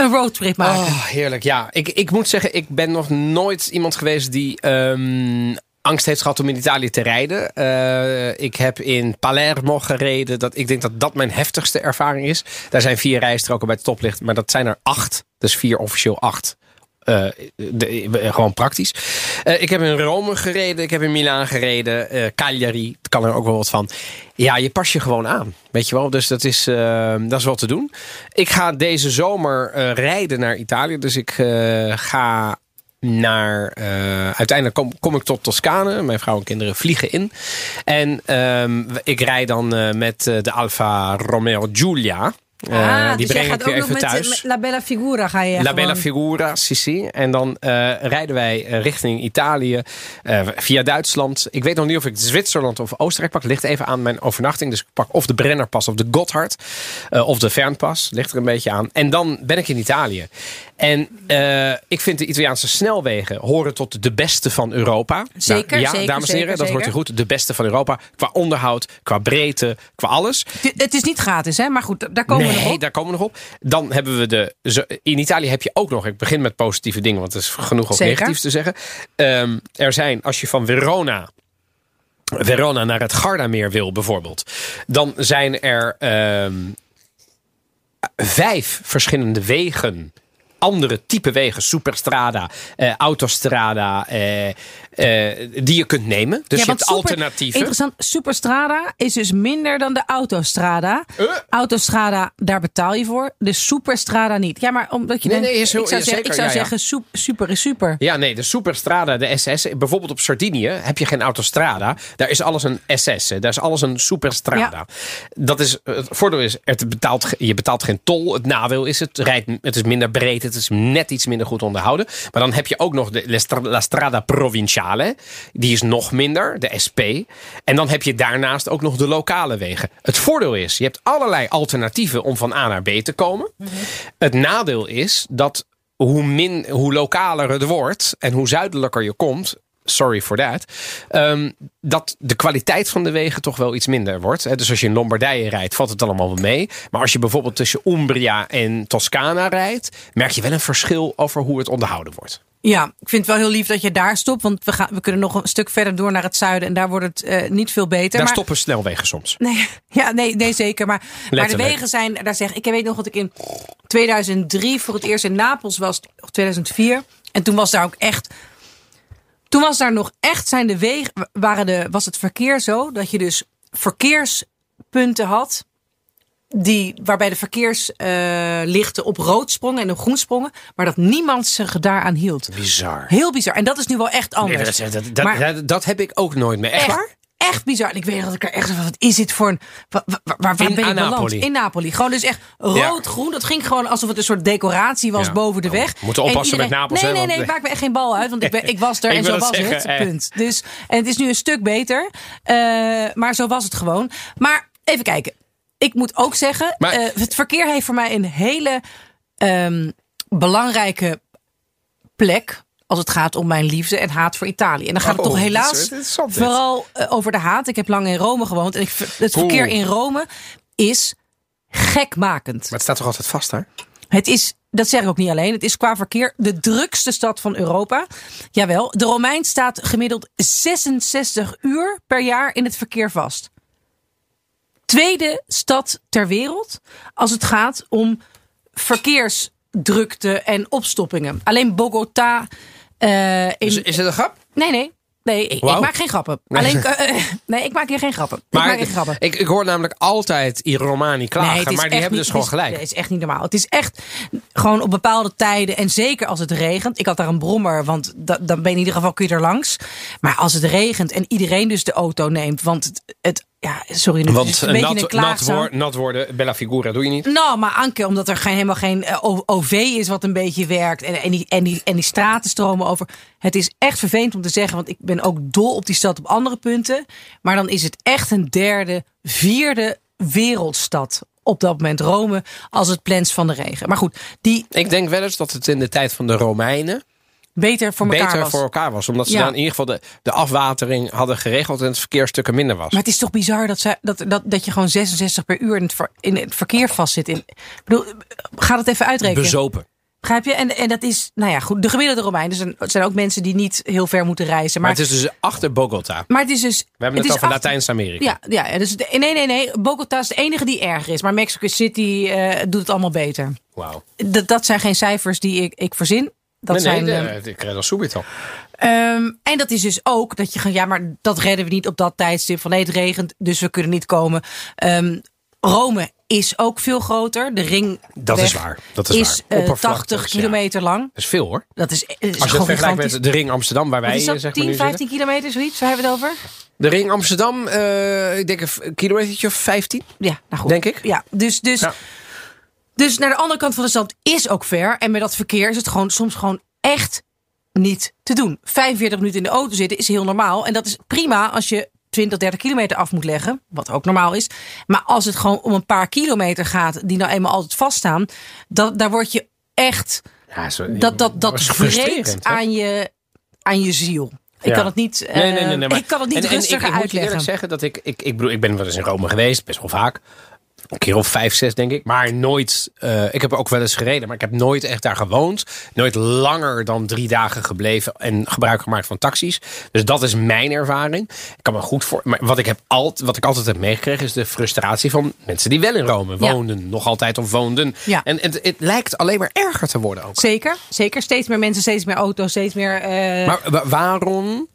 een roadtrip maken. Oh, heerlijk. Ja, ik, ik moet zeggen, ik ben nog nooit iemand geweest die ehm, angst heeft gehad om in Italië te rijden. Eh, ik heb in Palermo gereden. Dat, ik denk dat dat mijn heftigste ervaring is. Daar zijn vier rijstroken bij het toplicht, maar dat zijn er acht. Dus vier officieel acht. Eh, eh, gewoon praktisch. Eh, ik heb in Rome gereden, ik heb in Milaan gereden, eh, Cagliari, kan er ook wel wat van. Ja, je pas je gewoon aan, weet je wel. Dus dat is, dat is wel te doen. Ik ga deze zomer rijden naar Italië, dus ik ga naar. uiteindelijk kom, ik tot Toscane. Mijn vrouw en kinderen vliegen in. En ehm, ik rijd dan met de Alfa Romeo Giulia. Eh, ah, die dus jij breng gaat ik weer ook nog even thuis. met La Bella Figura ga je La gewoon- Bella Figura, Sissi. En dan eh, rijden wij eh, richting Italië eh, via Duitsland. Ik weet nog niet of ik Zwitserland of Oostenrijk pak. Ligt even aan mijn overnachting. Dus ik pak of de Brennerpas of de Gotthard. eh, of de Fernpas. Ligt er een beetje aan. En dan ben ik in Italië. En eh, ik vind de Italiaanse snelwegen horen tot de beste van Europa. Zeker, Nou, ja, zeker, dames en heren, zeker, dat hoort u goed. De beste van Europa. Qua onderhoud, qua breedte, qua alles. Het- Het is niet gratis, hè? Maar goed, daar komen we nog Nee, op. daar komen we nog op. Dan hebben we de. In Italië heb je ook nog. Ik begin met positieve dingen, want er is genoeg ook Zeker. negatiefs te zeggen. Ehm, er zijn, als je van Verona. Verona naar het Gardameer wil, bijvoorbeeld. Dan zijn er ehm, vijf verschillende wegen. Andere type wegen, superstrada, eh, autostrada, eh, eh, die je kunt nemen. Dus Ja, je hebt super- alternatieven. Interessant. Superstrada is dus minder dan de autostrada. Eh? Autostrada, daar betaal je voor. De superstrada niet. Ja, maar omdat je Nee, denkt, nee, is heel- ik zou, ja, zeggen, ik zou ja, zeggen sup- super is super. Ja, nee, de Superstrada, de SS. Bijvoorbeeld op Sardinië heb je geen autostrada. Daar is alles een SS. Daar is alles een Superstrada. Dat is, het voordeel is, het betaalt, je betaalt geen tol. Het nadeel is, het, rijdt, het is minder breed. Het is net iets minder goed onderhouden. Maar dan heb je ook nog de La Strada Provinciale. Die is nog minder, de SP. En dan heb je daarnaast ook nog de lokale wegen. Het voordeel is, je hebt allerlei alternatieven om van A naar B te komen. Het nadeel is dat hoe, min, hoe lokaler het wordt en hoe zuidelijker je komt. Sorry for that. ehm, dat de kwaliteit van de wegen toch wel iets minder wordt. Dus als je in Lombardije rijdt, valt het allemaal wel mee. Maar als je bijvoorbeeld tussen Umbria en Toscana rijdt, merk je wel een verschil over hoe het onderhouden wordt. Ja, ik vind het wel heel lief dat je daar stopt. Want we, gaan, we kunnen nog een stuk verder door naar het zuiden. En daar wordt het eh, niet veel beter. Daar maar, stoppen snelwegen soms. Nee, [LAUGHS] ja, nee, nee zeker. Maar, maar de wegen zijn, daar zeg ik, weet nog dat ik in 2003 voor het eerst in Napels was, of 2004. En toen was daar ook echt, toen was daar nog echt zijn de wegen, waren de, was het verkeer zo dat je dus verkeerspunten had. Die, waarbij de verkeerslichten op rood sprongen en op groen sprongen. Maar dat niemand zich daaraan hield. Bizar. Heel bizar. En dat is nu wel echt Nee, anders. dat, dat, dat, Maar- dat, dat heb ik ook nooit meer. Echt waar? Echt bizar. En ik weet dat ik er echt van, wat is dit voor een... Waar, waar, waar In- ben ik beland? Napoli. In Napoli. Gewoon dus echt rood-groen. Dat ging gewoon alsof het een soort decoratie was Ja. boven de Oh, weg. we moeten En oppassen met Napels, Nee, nee, nee. Maakt me echt geen bal uit. Want ik, ben, ik was [LAUGHS] er Ik en zo het was zeggen, het. Punt. Dus, en het is nu een stuk beter. Eh, maar zo was het gewoon. Maar even kijken. Ik moet ook zeggen, Maar- eh, het verkeer heeft voor mij een hele ehm, belangrijke plek als het gaat om mijn liefde en haat voor Italië. En dan gaat het Oh, toch dit is helaas vooral eh, over de haat. Ik heb lang in Rome gewoond en ik, het verkeer Oeh. in Rome is gekmakend. Maar het staat toch altijd vast daar? Het is, dat zeg ik ook niet alleen, het is qua verkeer de drukste stad van Europa. Jawel, de Romein staat gemiddeld 66 uur per jaar in het verkeer vast. Tweede stad ter wereld als het gaat om verkeersdrukte en opstoppingen. Alleen Bogota. eh, in, Is, is het een grap? Nee, nee. Nee, ik, ik maak geen grappen. Alleen, [LAUGHS] eh, eh, nee, ik maak hier geen grappen. ik Maar maak geen grappen. ik, ik hoor namelijk altijd i Romani klagen, is maar die hebben niet- dus gewoon is- gelijk. nee, Het is echt niet normaal. Het is echt gewoon op bepaalde tijden en zeker als het regent. Ik had daar een brommer, want da- dan ben je in ieder geval kun je er langs. Maar als het regent en iedereen dus de auto neemt, want het, het ja, sorry, Want een beetje een nat, nat, nat worden, bella figura, doe je niet? Nou, maar Anke, omdat er geen, helemaal geen eh, OV is wat een beetje werkt. En, en, die, en, die, en die straten stromen over. Het is echt vervelend om te zeggen, want ik ben ook dol op die stad op andere punten. Maar dan is het echt een derde, vierde wereldstad op dat moment Rome als het plens van de regen. Maar goed, die Ik denk wel eens dat het in de tijd van de Romeinen beter voor elkaar beter was. voor elkaar was. Omdat ze Ja. dan in ieder geval de, de afwatering hadden geregeld en het verkeer stukken minder was. Maar het is toch bizar dat, ze, dat, dat, dat je gewoon 66 per uur in het, ver- in het verkeer vastzit. In, ik bedoel, ga het even uitrekenen. Bezopen. Begrijp je? En, en dat is, nou ja, goed. De gemiddelde Romeinen zijn, zijn ook mensen die niet heel ver moeten reizen. Maar Maar, het is dus achter Bogota. maar het is dus. We hebben het, over achter- Latijns-Amerika. Ja, ja, dus de- nee, nee, nee. Bogota is de enige die erger is. Maar Mexico City eh, doet het allemaal beter. Wauw. Dat, dat zijn geen cijfers die ik, ik verzin. Dat Nee, zijn, nee, eh, de- ik red al subito. Ehm, en dat is dus ook dat je gaat, ja, maar dat redden we niet op dat tijdstip van nee, het regent, dus we kunnen niet komen. Ehm, Rome is ook veel groter. De ring Dat is waar. Dat is waar. eh, Oppervlakte, 80 ja. kilometer lang. Dat is veel hoor. Dat is, het is Als je het vergelijkt met de ring Amsterdam, waar wij is eh, dat, zeg maar 10, nu 15 zitten. kilometer, zoiets? Waar hebben we het over? De ring Amsterdam, eh, ik denk een kilometertje of 15. Ja, nou goed. Denk ik. Ja, dus, dus, Ja. Dus naar de andere kant van de stad is ook ver. En met dat verkeer is het gewoon soms gewoon echt niet te doen. 45 minuten in de auto zitten is heel normaal. En dat is prima als je 20, 30 kilometer af moet leggen. Wat ook normaal is. Maar als het gewoon om een paar kilometer gaat. Die nou eenmaal altijd vaststaan. Dat, daar word je echt... Ja, zo, Dat, dat, dat is vreet aan je, aan je ziel. Ik Ja. kan het niet, Nee, nee, nee, nee, maar- ik kan het niet en, en rustiger ik, ik moet je eerlijk uitleggen. zeggen dat ik, ik, ik bedoel, ik ben wel eens in Rome geweest, best wel vaak. Een keer of vijf, zes denk ik. Maar nooit, eh, ik heb ook wel eens gereden, maar ik heb nooit echt daar gewoond. Nooit langer dan drie dagen gebleven en gebruik gemaakt van taxis. Dus dat is mijn ervaring. Ik kan me goed voor. Maar wat ik, heb alt, wat ik altijd heb meegekregen is de frustratie van mensen die wel in Rome Ja. woonden. Nog altijd of woonden. Ja. En het, het lijkt alleen maar erger te worden ook. Zeker, zeker. Steeds meer mensen, steeds meer auto's, steeds meer... eh, Maar wa- waarom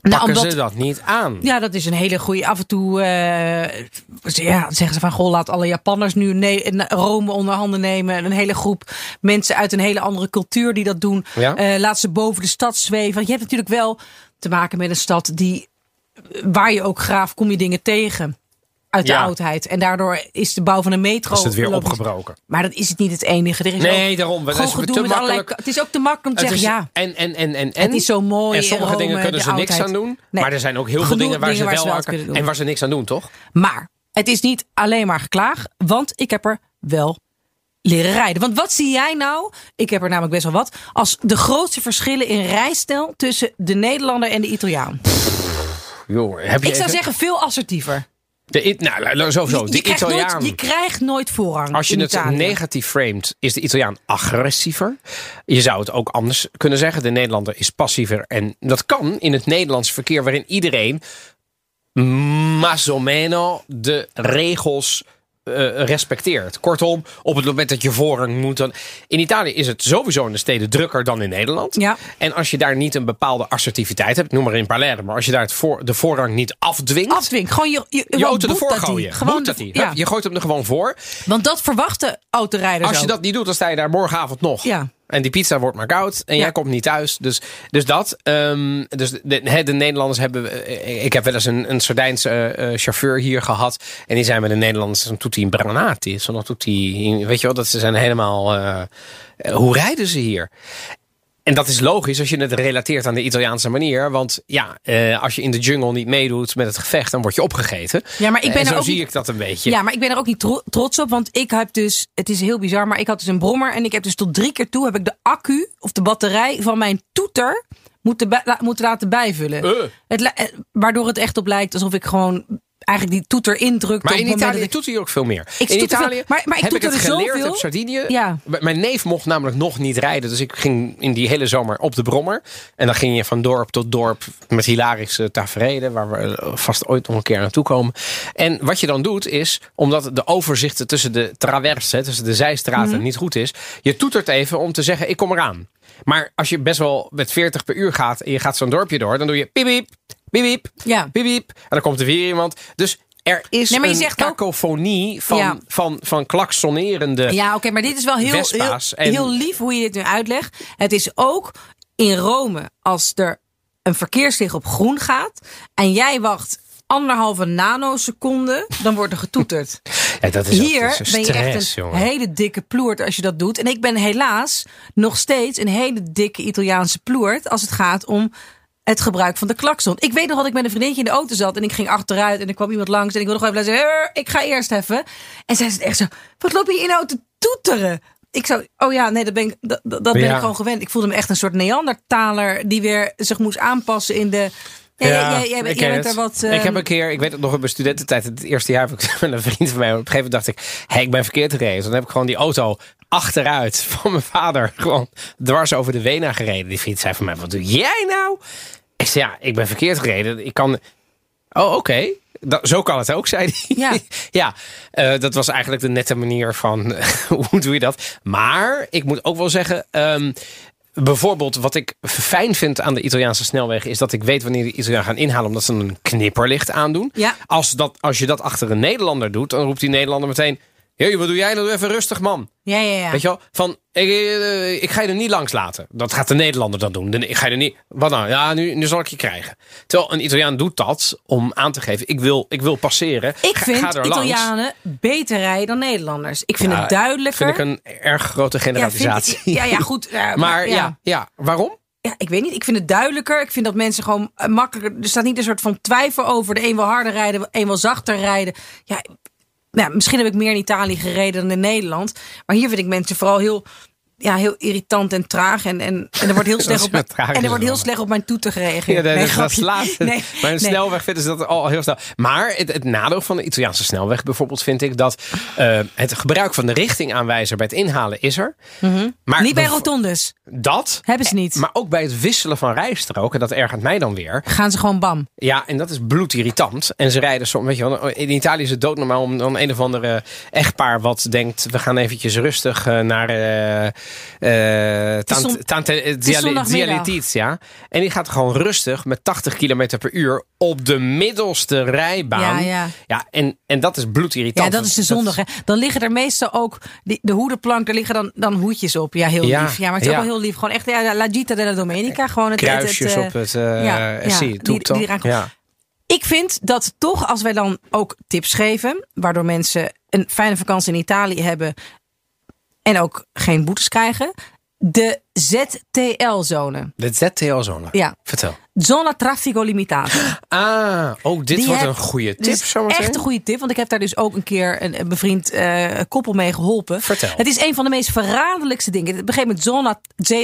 nou, pakken omdat- ze dat niet aan? Ja, dat is een hele goede. Af en toe eh, ja, zeggen ze van goh, laat alle Japanners nu ne- Rome onder handen nemen. Een hele groep mensen uit een hele andere cultuur die dat doen. Ja. Eh, laat ze boven de stad zweven. Want je hebt natuurlijk wel te maken met een stad die waar je ook graaf kom je dingen tegen uit de Ja. oudheid. En daardoor is de bouw van een metro. Is het weer logisch. opgebroken? Maar dat is het niet het enige. Er is Nee, daarom. Dat is te allerlei. Het is ook te makkelijk om te Het zeggen is- ja. En, en, en, en, en. Het is zo mooi En sommige in dingen Rome, kunnen ze niks oudheid. aan doen. Nee. Maar er zijn ook heel veel dingen waar dingen ze waar ze wel aan kunnen doen. En waar ze niks aan doen, toch? Maar het is niet alleen maar geklaag, want ik heb er wel leren rijden. Want wat zie jij nou, ik heb er namelijk best wel wat, als de grootste verschillen in rijstijl tussen de Nederlander en de Italiaan? Joh, heb je Ik zou even- zeggen veel assertiever. De, nou, sowieso. je, De Italiaan. nooit, je krijgt nooit voorrang Als je het Italië. negatief framed, is de Italiaan agressiever. Je zou het ook anders kunnen zeggen. De Nederlander is passiever. En dat kan in het Nederlands verkeer, waarin iedereen más o meno de regels eh, respecteert. Kortom, op het moment dat je voorrang moet. Dan... In Italië is het sowieso in de steden drukker dan in Nederland. Ja. En als je daar niet een bepaalde assertiviteit hebt, noem maar in Palermo, maar als je daar het voor, de voorrang niet afdwingt. Afdwingt. Gewoon je, je, je auto ervoor gooien. Gewoon de- ja. Je gooit hem er gewoon voor. Want dat verwachten autorijders Als je ook. dat niet doet, dan sta je daar morgenavond nog. Ja. En die pizza wordt maar koud. En Ja. jij komt niet thuis. Dus, dus dat. ehm, dus de, de Nederlanders hebben. eh, Ik heb wel eens een, een Sardijnse eh, eh, chauffeur hier gehad. En die zijn met de Nederlanders. Dan doet hij een Branati. Zo nog doet hij. Weet je wel, dat ze zijn helemaal. hoe rijden ze hier? En dat is logisch als je het relateert aan de Italiaanse manier. Want ja, eh, als je in de jungle niet meedoet met het gevecht, dan word je opgegeten. Ja, maar ik ben en er zo ook zie niet- ik dat een beetje. Ja, maar ik ben er ook niet tro- trots op. Want ik heb dus, het is heel bizar, maar ik had dus een brommer. En ik heb dus tot drie keer toe heb ik de accu of de batterij van mijn toeter moeten, moeten laten bijvullen. Eh. Het, eh, waardoor het echt op lijkt alsof ik gewoon eigenlijk die toeter indruk. Maar in Italië ik- doet hij ook veel meer. Ik in toeter veel- Italië maar- maar ik heb ik het geleerd zoveel. op Sardinië. Ja. Mijn neef mocht namelijk nog niet rijden. Dus ik ging in die hele zomer op de brommer. En dan ging je van dorp tot dorp met hilarische tafereelen. Waar we eh, vast ooit nog een keer naartoe komen. En wat je dan doet is, omdat de overzichten tussen de traversen, tussen de zijstraten Mhm. niet goed is. Je toetert even om te zeggen, ik kom eraan. Maar als je best wel met 40 per uur gaat en je gaat zo'n dorpje door. Dan doe je piep piep, piep Ja. piep. En dan komt er weer iemand. Dus er is Nee, een ook- kakofonie van, Ja. van, van klaksonerende... Ja, oké, maar dit is wel heel, heel, Vespa's en- heel lief hoe je dit nu uitlegt. Het is ook in Rome, als er een verkeerslicht op groen gaat en jij wacht anderhalve nanoseconde, dan wordt er getoeterd. [LAUGHS] Ja, dat is Hier is ben je stress, echt een jongen. hele dikke ploert als je dat doet. En ik ben helaas nog steeds een hele dikke Italiaanse ploert als het gaat om het gebruik van de klakson. Ik weet nog dat ik met een vriendinnetje in de auto zat en ik ging achteruit en er kwam iemand langs en ik wilde gewoon even zeggen, "Eh, ik ga eerst even. En zij zei echt zo, wat loop je in de auto toeteren? Ik zou, oh ja, nee, dat ben ik, dat, dat ben Ja. ik gewoon gewend. Ik voelde me echt een soort Neandertaler die weer zich moest aanpassen in de. Ja, jij, jij bent het. er wat. ik heb ehm, een keer, ik weet het nog in mijn studententijd, het eerste jaar heb ik [LAUGHS] met een vriend van mij. Op een gegeven moment dacht ik, hé, ik ben verkeerd gereden. Dus dan heb ik gewoon die auto achteruit [LAUGHS] van mijn vader gewoon dwars over de Wena gereden. Die vriend zei van mij, wat doe jij nou? Ik zei, ja, ik ben verkeerd gereden. Ik kan... Oh, oké. Zo kan het ook, zei hij. Ja. [LAUGHS] ja, eh, dat was eigenlijk de nette manier van [LAUGHS] hoe doe je dat. Maar ik moet ook wel zeggen, ehm, bijvoorbeeld wat ik fijn vind aan de Italiaanse snelwegen is dat ik weet wanneer de Italianen gaan inhalen omdat ze een knipperlicht aandoen. Ja. Als, dat, als je dat achter een Nederlander doet, dan roept die Nederlander meteen: Hé, wat doe jij nou? Doe even rustig, man. Ja, ja, ja. Weet je wel? Van, ik, eh, ik ga je er niet langs laten. Dat gaat de Nederlander dan doen. Ik ga je er niet. Wat nou? Ja, nu, nu zal ik je krijgen. Terwijl een Italiaan doet dat om aan te geven: ik wil, ik wil passeren. Ik Ga- vind ga er langs. Italianen beter rijden dan Nederlanders. Ik vind Ja, het duidelijker. Vind ik een erg grote ja, generalisatie. ik- ja, ja, [LAUGHS] goed. ja, maar ja. ja, waarom? Ja, ik weet niet. Ik vind het duidelijker. Ik vind dat mensen gewoon eh, makkelijker. Er staat niet een soort van twijfel over. De een wil harder rijden, de een wil zachter rijden. Ja, nou, misschien heb ik meer in Italië gereden dan in Nederland. Maar hier vind ik mensen vooral heel, ja, heel irritant en traag. En, en, en er wordt heel [LAUGHS] slecht op mijn, en er wordt heel wel. slecht op mijn toeter gereageerd. Ja, dat, Nee, dat grapje. slaat. Nee, Bij een nee. snelweg vinden ze dat al heel snel. Maar het, het nadeel van de Italiaanse snelweg bijvoorbeeld vind ik dat eh, het gebruik van de richtingaanwijzer bij het inhalen is er. Maar Niet bij rotondes. Dat. Hebben ze niet. Maar ook bij het wisselen van rijstroken, dat ergert mij dan weer. Gaan ze gewoon bam. Ja, en dat is bloedirritant. En ze rijden soms, weet je wel, in Italië is het doodnormaal om dan een of andere echtpaar wat denkt, we gaan eventjes rustig eh, naar eh eh zon- Tante- Tante is zondagmiddag. Letizia. En die gaat gewoon rustig met 80 km per uur op de middelste rijbaan. Ja, ja. ja en, en dat is bloedirritant. Ja, dat is de zondag. Hè. Dan liggen er meestal ook die, de hoedenplank, daar liggen dan, dan hoedjes op. Ja, heel Ja, lief. Ja, maar het is ja. ook wel heel lief. Gewoon echt ja, la gita della domenica. Gewoon het, het- het, Kruisjes eh, op het eh ja, die- die ja. Ik vind dat toch, als wij dan ook tips geven, waardoor mensen een fijne vakantie in Italië hebben en ook geen boetes krijgen, de ZTL-zone. De ZTL-zone. Ja. Vertel. Zona Traffico Limitato. Ah, oh, dit Die wordt heb- een goede tip is zometeen. Echt een goede tip, want ik heb daar dus ook een keer een, een bevriend eh, koppel mee geholpen. Vertel. Het is een van de meest verraderlijkste dingen. Het begint met Zona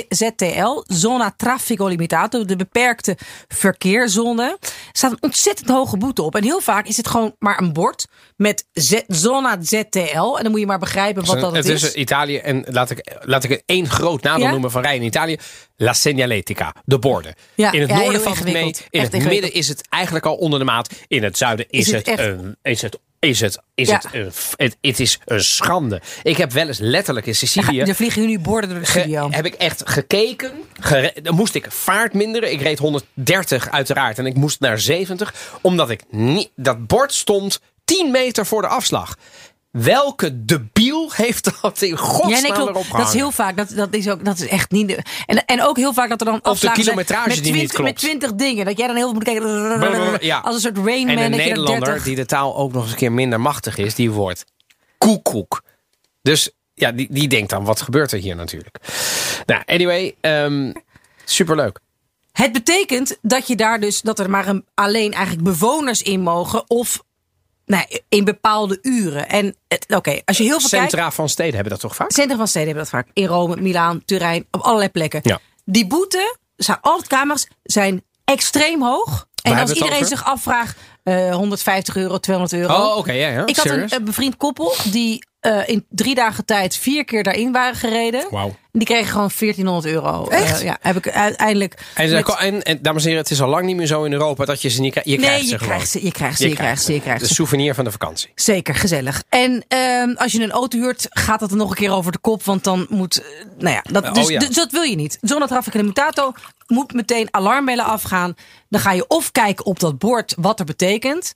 ZTL, Zona Traffico Limitato, de beperkte verkeerszone. Er staat een ontzettend hoge boete op. En heel vaak is het gewoon maar een bord met Z- Zona ZTL. En dan moet je maar begrijpen wat dat het is. is Italië en laat ik, laat ik het één groot nadeel Ja? noemen van in Italië. La segnaletica, de borden. Ja, in het ja, noorden valt het mee. In Echt het midden is het eigenlijk al onder de maat. In het zuiden is, Is het, een, is het is het, is Ja. het, een, het, het is een schande. Ik heb wel eens letterlijk in Sicilië... ga- er vliegen nu borden door de Ge- heb ik echt gekeken. Gere- dan moest ik vaart minderen. Ik reed 130 uiteraard. En ik moest naar 70. Omdat ik niet. Dat bord stond 10 meter voor de afslag. Welke debiel heeft dat in godsnaam Ja, nee, klopt. erop Dat is heel vaak. Dat, dat, is ook, dat is echt niet. De, en, en ook heel vaak dat er dan de afslagen zijn kilometrage met die niet 20, klopt. Met 20 dingen. Dat jij dan heel veel moet kijken. Ja. Als een soort Rain En een er Nederlander 30 die de taal ook nog eens een keer minder machtig is, die wordt koekoek. Dus ja, die, die denkt dan, wat gebeurt er hier natuurlijk? Nou, anyway, ehm, superleuk. Het betekent dat je daar dus dat er maar een, alleen eigenlijk bewoners in mogen of nou, in bepaalde uren. En oké, als je heel veel kijkt. Centra van steden hebben dat toch vaak? Centrum van steden hebben dat vaak. In Rome, Milaan, Turijn, op allerlei plekken. Ja. Die boete, zijn altijd camera's, zijn extreem hoog. En als iedereen zich afvraagt, eh 150 euro, 200 euro. Oh, oké, ja, ja. Ik had Serious? een bevriend koppel die eh, in drie dagen tijd vier keer daarin waren gereden. Wauw. Die kregen gewoon 1400 euro. Echt? Eh, ja, heb ik uiteindelijk. En, ze- met- en, en dames en heren, het is al lang niet meer zo in Europa dat je ze niet krijgt. Je nee, krijgt je ze krijgt, gewoon. ze, je krijgt ze, je, krijgt ze, je krijgt De ze. souvenir van de vakantie. Zeker, gezellig. En ehm, als je een auto huurt, gaat dat er nog een keer over de kop. Want dan moet. eh, Nou ja, dat, Oh, dus, ja. dus dat wil je niet. Zona traffic en mutato moet meteen alarmbellen afgaan. Dan ga je of kijken op dat bord wat er betekent.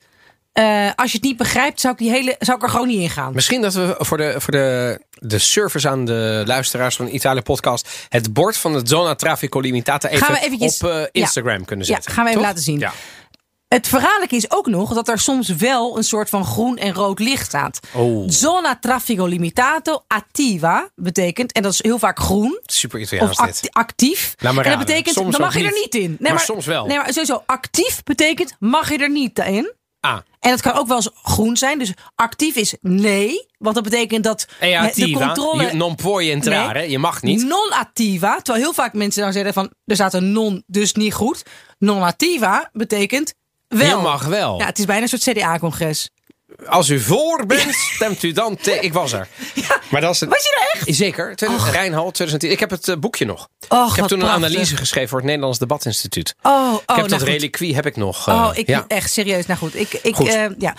Eh, als je het niet begrijpt, zou ik, die hele, zou ik er gewoon niet in gaan. Misschien dat we voor de, voor de, de service aan de luisteraars van Italië podcast het bord van het Zona Traffico Limitata even Gaan we eventjes- op eh, ja. Instagram kunnen Ja, zetten. gaan we even Toch? laten zien. Ja. Het verraderlijke is ook nog dat er soms wel een soort van groen en rood licht staat. Oh. Zona traffico limitato attiva betekent, en dat is heel vaak groen, Super of Italiaans act- dit. actief. Laat maar en dat betekent, Soms dan mag je er niet. in. Nee, Maar soms wel. Nee, maar sowieso actief betekent, mag je er niet in. Ah, En het kan ook wel eens groen zijn. Dus actief is nee. Want dat betekent dat e de controle... non puoi entrare, Nee. je mag niet. Non attiva. Terwijl heel vaak mensen dan zeggen van... er staat een non, dus niet goed. Non attiva betekent wel. Je mag wel. Ja, het is bijna een soort CDA-congres. Als u voor bent, stemt u dan tegen. Ik was er. Maar dat is. Was je er echt? Zeker. 2000 Rijnhal, 2010. Ik heb het eh, boekje nog. Och, ik heb toen een prachtig. analyse geschreven voor het Nederlands Debatinstituut. Oh, oh ik heb nou dat goed. reliquie heb ik nog. eh, Oh, ik ja. echt serieus. Nou goed, ik, ik Goed. eh, ja,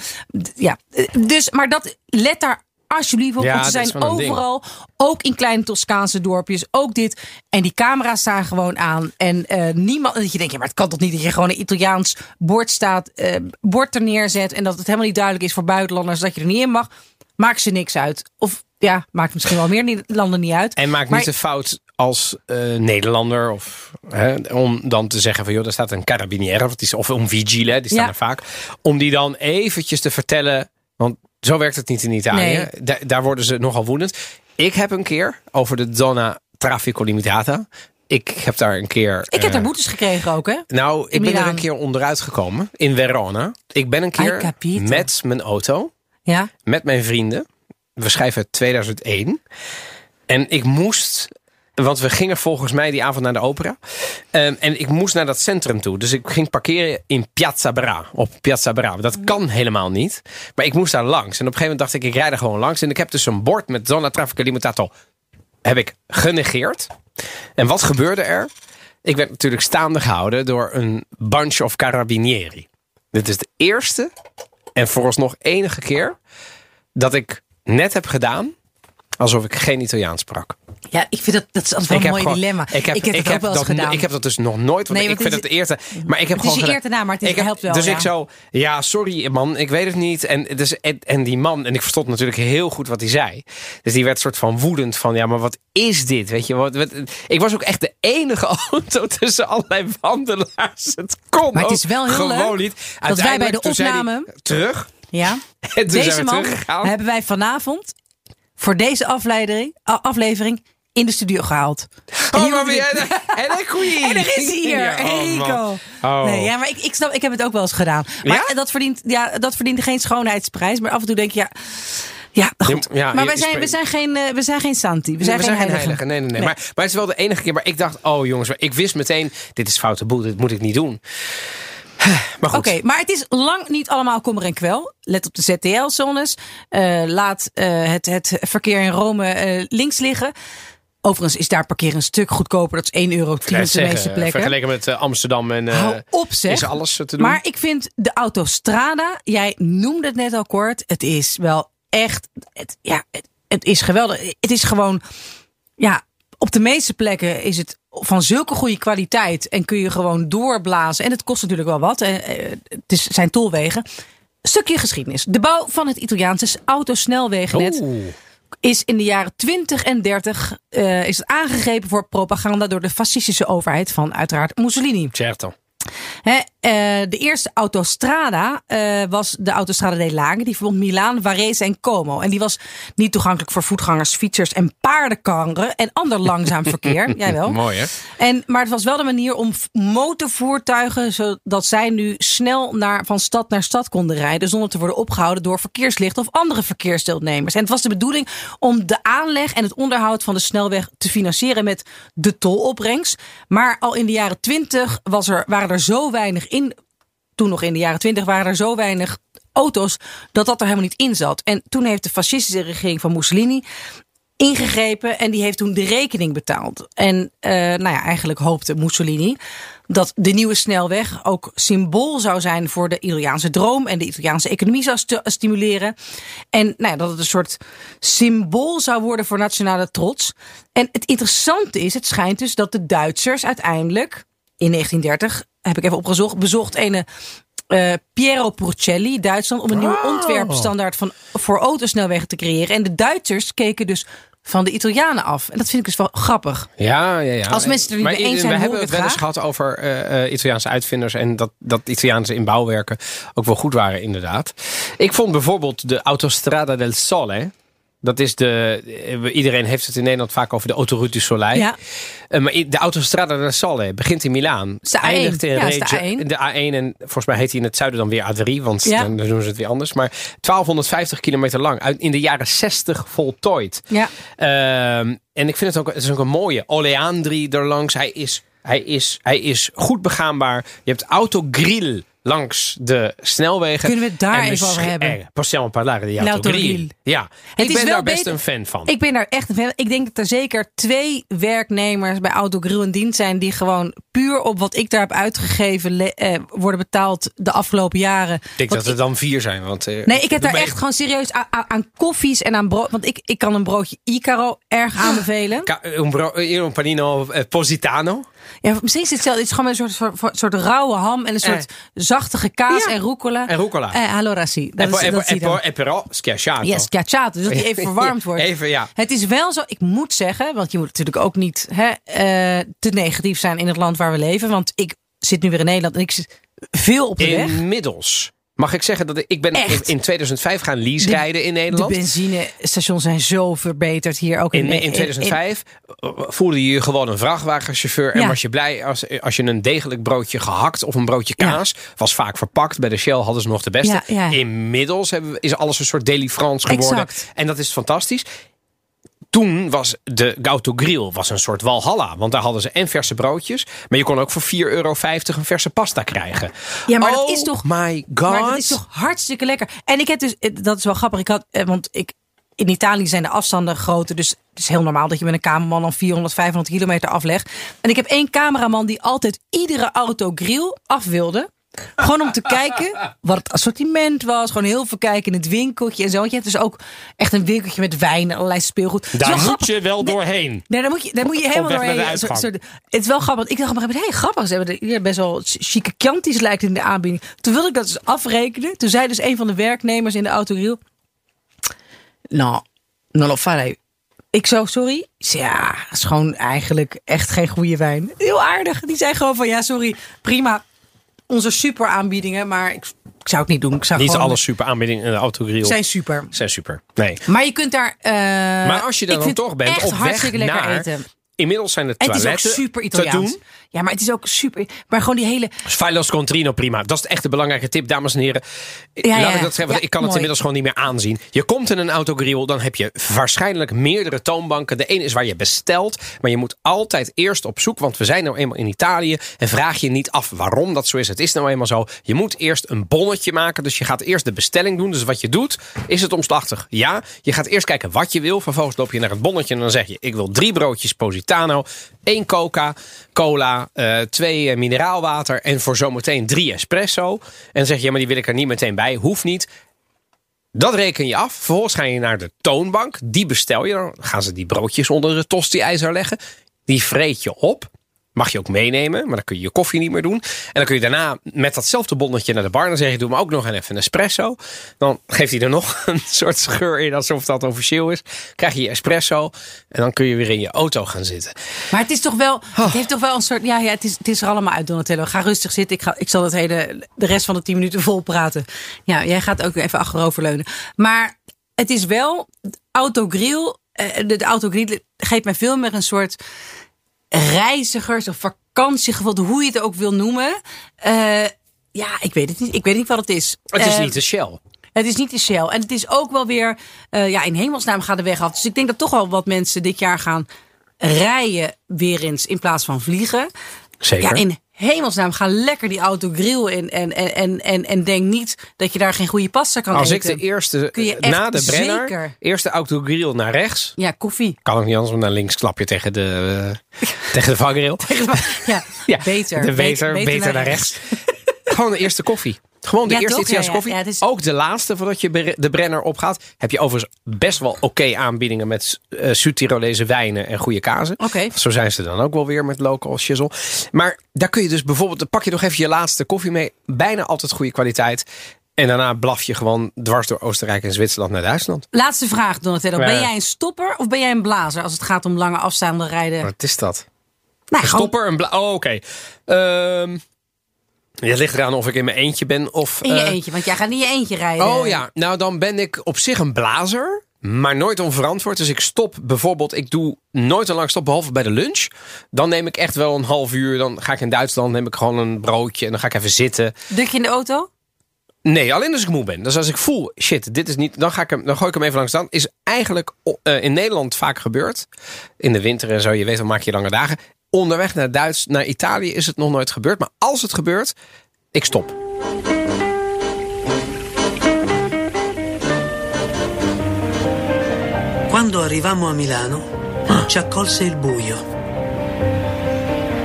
ja. Eh, Dus, maar dat let daar alsjeblieft op. Ja, want ze zijn ding. overal, ook in kleine Toscaanse dorpjes, ook dit. En die camera's staan gewoon aan. En eh, niemand, dat je denkt, ja, maar het kan toch niet dat je gewoon een Italiaans bord staat, eh, bord er neerzet en dat het helemaal niet duidelijk is voor buitenlanders dat je er niet in mag. Maakt ze niks uit. Of ja, maakt misschien wel meer landen niet uit. En maak Maar- niet de fout als eh, Nederlander of hè, om dan te zeggen van joh, daar staat een carabiniere of, het is, of een vigile, die staan Ja. er vaak. Om die dan eventjes te vertellen, want zo werkt het niet in Italië. Nee. Da- daar worden ze nogal woedend. Ik heb een keer over de Donna Traffico Limitata. Ik heb daar een keer. Ik heb eh, daar boetes gekregen ook, hè? Nou, ik ben er een keer onderuit gekomen in Verona. Ik ben een keer met mijn auto, Ja. met mijn vrienden. We schrijven 2001. En ik moest, want we gingen volgens mij die avond naar de opera. Ehm, en ik moest naar dat centrum toe. Dus ik ging parkeren in Piazza Bra. Op Piazza Bra. Dat kan helemaal niet. Maar ik moest daar langs. En op een gegeven moment dacht ik, ik rijd er gewoon langs. En ik heb dus een bord met Zona Traffico Limitato. Heb ik genegeerd. En wat gebeurde er? Ik werd natuurlijk staande gehouden door een bunch of carabinieri. Dit is de eerste en vooralsnog enige keer dat ik net heb gedaan alsof ik geen Italiaans sprak. Ja, ik vind dat, dat is altijd wel een mooi gewoon- dilemma. Ik heb, het ook wel dat, gedaan. Ik heb dat dus nog nooit. Want Nee, ik vind het het is- eerste. Maar ik heb het is gewoon je gedaan- eer te na, maar het is- ik heb- helpt wel, Dus ja. ik zo, ja, sorry man, ik weet het niet. En, dus, en, en die man, en ik verstond natuurlijk heel goed wat hij zei. Dus die werd soort van woedend van, ja, maar wat is dit? Weet je, wat, wat- ik was ook echt de enige [LAUGHS] auto tussen allerlei wandelaars. Het kon Maar het is wel heel gewoon leuk niet. dat wij bij de hij, opname- Terug. Ja. [LAUGHS] En toen Deze zijn we man hebben wij vanavond voor deze aflevering, in de studio gehaald. Oh, Hier maar ik- En. [LAUGHS] En er is hij [LAUGHS] hier, Ja, oh. Oh. Nee, ja, maar ik, ik snap, ik heb het ook wel eens gedaan. Maar Ja? dat, verdient, ja, dat verdient geen schoonheidsprijs. Maar af en toe denk je, ja, ja goed. Ja, maar wij zijn, we, zijn geen, eh, we zijn geen Santi. We zijn, we geen, zijn geen heilige. heilige. Nee, nee, nee. Maar, maar het is wel de enige keer waar ik dacht: oh jongens, ik wist meteen: dit is foute boel, dit moet ik niet doen. Maar goed. Oké, maar het is lang niet allemaal kommer en kwel. Let op de ZTL-zones. Eh, laat eh, het, het verkeer in Rome eh, links liggen. Overigens is daar parkeren een stuk goedkoper. Dat is 1 euro op de meeste plekken. Vergeleken met Amsterdam en. Hou op zeg. Is alles te doen? Maar ik vind de autostrada, jij noemde het net al kort. Het is wel echt, het, ja, het, het is geweldig. Het is gewoon, ja, op de meeste plekken is het van zulke goede kwaliteit. En kun je gewoon doorblazen. En het kost natuurlijk wel wat. eh, eh, Het is, zijn tolwegen. Stukje geschiedenis. De bouw van het Italiaanse autosnelwegennet is in de jaren 20 en 30 eh, is het aangegrepen voor propaganda door de fascistische overheid van uiteraard Mussolini. Certo. Eh, de eerste autostrada eh, was de Autostrada dei Laghi. Die verbond Milaan, Varese en Como. En die was niet toegankelijk voor voetgangers, fietsers en paardenkarren en ander langzaam [LAUGHS] verkeer. Jawel. Mooi hè? En, maar het was wel de manier om motorvoertuigen, zodat zij nu snel naar, van stad naar stad konden rijden. zonder te worden opgehouden door verkeerslichten of andere verkeersdeelnemers. En het was de bedoeling om de aanleg en het onderhoud van de snelweg te financieren met de tolopbrengst. Maar al in de jaren twintig was er, er zo weinig in. Toen nog in de jaren twintig waren er zo weinig auto's dat dat er helemaal niet in zat. En toen heeft de fascistische regering van Mussolini ingegrepen en die heeft toen de rekening betaald. En eh, nou ja, eigenlijk hoopte Mussolini dat de nieuwe snelweg ook symbool zou zijn voor de Italiaanse droom en de Italiaanse economie zou stimuleren. En nou ja, dat het een soort symbool zou worden voor nationale trots. En het interessante is, het schijnt dus dat de Duitsers uiteindelijk in 1930, heb ik even opgezocht, bezocht ene eh, Piero Porcelli, Duitsland, om een nieuwe ontwerpstandaard van, voor autosnelwegen te creëren. En de Duitsers keken dus van de Italianen af. En dat vind ik dus wel grappig. Ja, ja, ja. Als mensen er niet maar mee eens zijn, We hebben het het wel eens gehad over eh, eh, Italiaanse uitvinders. En dat, dat Italiaanse in bouwwerken ook wel goed waren, inderdaad. Ik vond bijvoorbeeld de Autostrada del Sole. Dat is de. eh, Iedereen heeft het in Nederland vaak over de Autoroute du Soleil. Ja. Eh, maar de Autostrada del Sole begint in Milaan. is de A1. Eindigt in Ja, de Reggio- A1. de A1. En volgens mij heet hij in het zuiden dan weer A3. Want Ja. dan doen ze het weer anders. Maar 1250 kilometer lang. Uit, in de jaren 60 voltooid. Ja. Ehm, en ik vind het ook, het is ook een mooie. Oleandri erlangs. Hij is, hij, is, hij is goed begaanbaar. Je hebt autogrill langs de snelwegen. Kunnen we het daar En even over hebben? Eh, possiamo parlare di autogrill. Ja, Het ik ben daar best beter- een fan van. Ik ben daar echt een fan. Ik denk dat er zeker twee werknemers bij Autogrill in dienst zijn die gewoon puur op wat ik daar heb uitgegeven eh, worden betaald de afgelopen jaren. ik denk Want dat er dan vier zijn. Want, eh, Nee, ik heb daar echt gewoon serieus aan, koffies en aan brood. Want ik, ik kan een broodje Icaro erg aanbevelen. Ca- Un, bro- un panino eh, positano. Ja, misschien is het hetzelfde. Het is gewoon een soort, soort, soort rauwe ham en een soort zachtige kaas Ja. en rucola. En rucola. Eh, allora sì. Dat En, is, dat però schiacciato. Yes, schiacciato. Dus dat die even [LAUGHS] verwarmd wordt. Even, ja. Het is wel zo, ik moet zeggen, want je moet natuurlijk ook niet hè, eh, te negatief zijn in het land waar we leven. Want ik zit nu weer in Nederland en ik zit veel op de weg. Inmiddels. Mag ik zeggen dat ik, ben in, Echt? in 2005 gaan lease De- rijden in De Nederland. benzinestations zijn zo verbeterd hier ook in, In, in 2005 voelde je je gewoon een vrachtwagenchauffeur. En was je blij als, als je een degelijk broodje gehakt of een broodje Ja. kaas. Was vaak verpakt. Bij de Shell hadden ze nog de beste. Ja. Inmiddels hebben is alles een soort Deli France geworden. Exact. En dat is fantastisch. Toen was de Gauto Grill was een soort walhalla. Want daar hadden ze en verse broodjes. Maar je kon ook voor 4,50 euro een verse pasta krijgen. Ja, maar dat oh is toch- my god. Maar dat is toch hartstikke lekker. En ik heb dus, eh, dat is wel grappig. Ik had, eh, want ik, in Italië zijn de afstanden groter. Dus het is heel normaal dat je met een cameraman dan 400, 500 kilometer aflegt. En ik heb één cameraman die altijd iedere auto grill af wilde. Gewoon om te kijken wat het assortiment was. Gewoon heel veel kijken in het winkeltje en zo. Want je hebt dus ook echt een winkeltje met wijn en allerlei speelgoed. Daar moet grappig. je wel doorheen. Nee, daar moet je, daar moet je helemaal doorheen. het is wel grappig. want Ik dacht op een gegeven moment, hey, grappig. Ze hebben best wel chique Chianti's lijkt in de aanbieding. Toen wilde ik dat dus afrekenen. Toen zei dus een van de werknemers in de autogrill... Nou, non lo farei. Ik zo, sorry? Ja, is gewoon eigenlijk echt geen goede wijn. Heel aardig. Die zei gewoon van, ja, sorry, prima. Onze super aanbiedingen, maar ik, ik zou het niet doen. Ik zou Niet gewoon, alle super aanbiedingen in de autogrill zijn super. zijn super. Nee. Maar je kunt daar. eh, Maar als je dan toch bent, op weg hartstikke lekker naar... eten. Inmiddels zijn de En het is toiletten ook super te Italiaans. doen. Ja, maar het is ook super. Maar gewoon die hele. Filos Contrino, prima. Dat is echt de belangrijke tip, dames en heren. Ja, Laat ik dat zeggen, want ik kan het inmiddels gewoon niet meer aanzien. Je komt in een autogrill, dan heb je waarschijnlijk meerdere toonbanken. De ene is waar je bestelt, maar je moet altijd eerst op zoek, want we zijn nou eenmaal in Italië en vraag je niet af waarom dat zo is. Het is nou eenmaal zo. Je moet eerst een bonnetje maken, dus je gaat eerst de bestelling doen. Dus wat je doet, is het omslachtig? Ja, je gaat eerst kijken wat je wil. Vervolgens loop je naar het bonnetje en dan zeg je, ik wil drie broodjes Positano, één coca, cola, eh, twee eh, mineraalwater en voor zometeen drie espresso. En dan zeg je, ja, maar die wil ik er niet meteen bij. Hoeft niet. Dat reken je af. Vervolgens ga je naar de toonbank. Die bestel je. Dan gaan ze die broodjes onder het tosti-ijzer leggen. Die vreet je op. Mag je ook meenemen, maar dan kun je je koffie niet meer doen. En dan kun je daarna met datzelfde bonnetje naar de bar. Dan zeg je, doe me ook nog even een espresso. Dan geeft hij er nog [LAUGHS] een soort scheur in, alsof dat officieel is. Krijg je je espresso. En dan kun je weer in je auto gaan zitten. Maar het is toch wel. Oh. Het heeft toch wel een soort. Ja, ja het, is, het is er allemaal uit, Donatello. Ga rustig zitten. Ik, ga, ik zal het hele, de rest van de tien minuten vol praten. Ja, jij gaat ook even achteroverleunen. Maar het is wel. Autogrill. eh, De, de autogrill geeft mij veel meer een soort reizigers of vakantiegevoel, hoe je het ook wil noemen. Eh, ja, ik weet het niet. Ik weet niet wat het is. Het is Eh, niet de Shell. Het is niet de Shell. En het is ook wel weer, eh, ja, in hemelsnaam gaat de weg af. Dus ik denk dat toch wel wat mensen dit jaar gaan rijden weer eens in plaats van vliegen. Zeker. Ja, in hemelsnaam ga lekker die auto grill in en, en, en, en, en denk niet dat je daar geen goede pasta kan Als ik eten. de eerste, Kun je echt na de Brenner, zeker. eerste autogrill naar rechts. Ja, koffie. Kan ook niet anders, want naar links klap je tegen de, uh, tegen de [LAUGHS] vangrail. Ja, Ja, beter. De beter, beter, naar rechts. Gewoon de eerste koffie. Gewoon de Ja, eerste? Italiaanse Ja, koffie. Ja, het is- Ook de laatste voordat je de Brenner opgaat. Heb je overigens best wel oké aanbiedingen met uh, Zuid-Tirolese wijnen en goede kazen. Zo zijn ze dan ook wel weer met local shizzle. Maar daar kun je dus bijvoorbeeld, dan pak je nog even je laatste koffie mee. Bijna altijd goede kwaliteit. En daarna blaf je gewoon dwars door Oostenrijk en Zwitserland naar Duitsland. Laatste vraag, Donatello. Ben jij een stopper of ben jij een blazer als het gaat om lange afstaande rijden? Wat is dat? Nou, Een stopper, een bla... Oh, oké. Ehm het ligt eraan of ik in mijn eentje ben of... in je eh, eentje, want jij gaat niet in je eentje rijden. Oh ja, nou dan ben ik op zich een blazer. Maar nooit onverantwoord. Dus ik stop bijvoorbeeld, ik doe nooit een lang stop behalve bij de lunch. Dan neem ik echt wel een half uur. Dan ga ik in Duitsland, neem ik gewoon een broodje en dan ga ik even zitten. Duk je in de auto? Nee, alleen als ik moe ben. Dus als ik voel, shit, dit is niet. Dan, ga ik hem, dan gooi ik hem even langs staan. Is eigenlijk eh, in Nederland vaak gebeurd. In de winter en zo, je weet, dan maak je lange dagen. Onderweg naar Duits, naar Italië is het nog nooit gebeurd. Maar als het gebeurt, ik stop. Quando arrivammo a Milano, ci accolse il buio.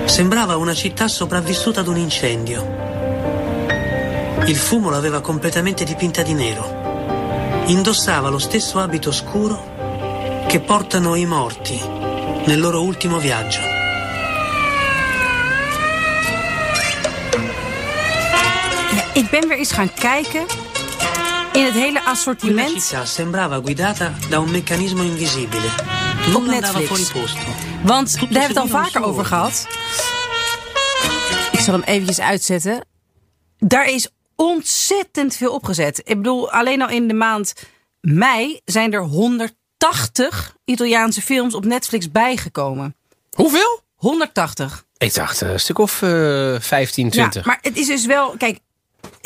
Sembrava una città sopravvissuta ad un incendio. Il fumo l'aveva completamente dipinta di nero. Indossava lo stesso abito scuro che portano i morti nel loro ultimo viaggio. Ik ben weer eens gaan kijken in het hele Quella assortiment. città sembrava guidata da un meccanismo invisibile. Andava Netflix. Want daar hebben we het al vaker over gehad. Ik zal hem eventjes uitzetten. Daar is ontzettend veel opgezet. Ik bedoel, alleen al in de maand mei zijn er 180 Italiaanse films op Netflix bijgekomen. Hoeveel? 180. Ik dacht eh, een stuk of eh 15, 20. Ja, maar het is dus wel, kijk,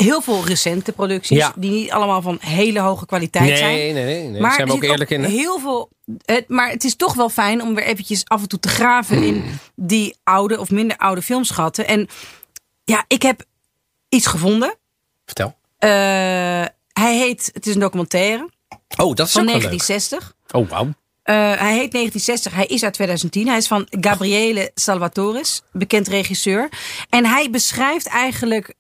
heel veel recente producties Ja. die niet allemaal van hele hoge kwaliteit zijn. nee, nee, nee. Maar Zijn we ook eerlijk in? Heel veel. Het, maar het is toch wel fijn om weer eventjes af en toe te graven in Hmm. die oude of minder oude filmschatten. En ja, ik heb iets gevonden. Vertel. Eh, hij heet, het is een documentaire Oh, dat is van ook wel leuk. 1960. Oh, wauw. Eh, hij heet 1960, hij is uit 2010. Hij is van Gabriele Salvatores, bekend regisseur. En hij beschrijft eigenlijk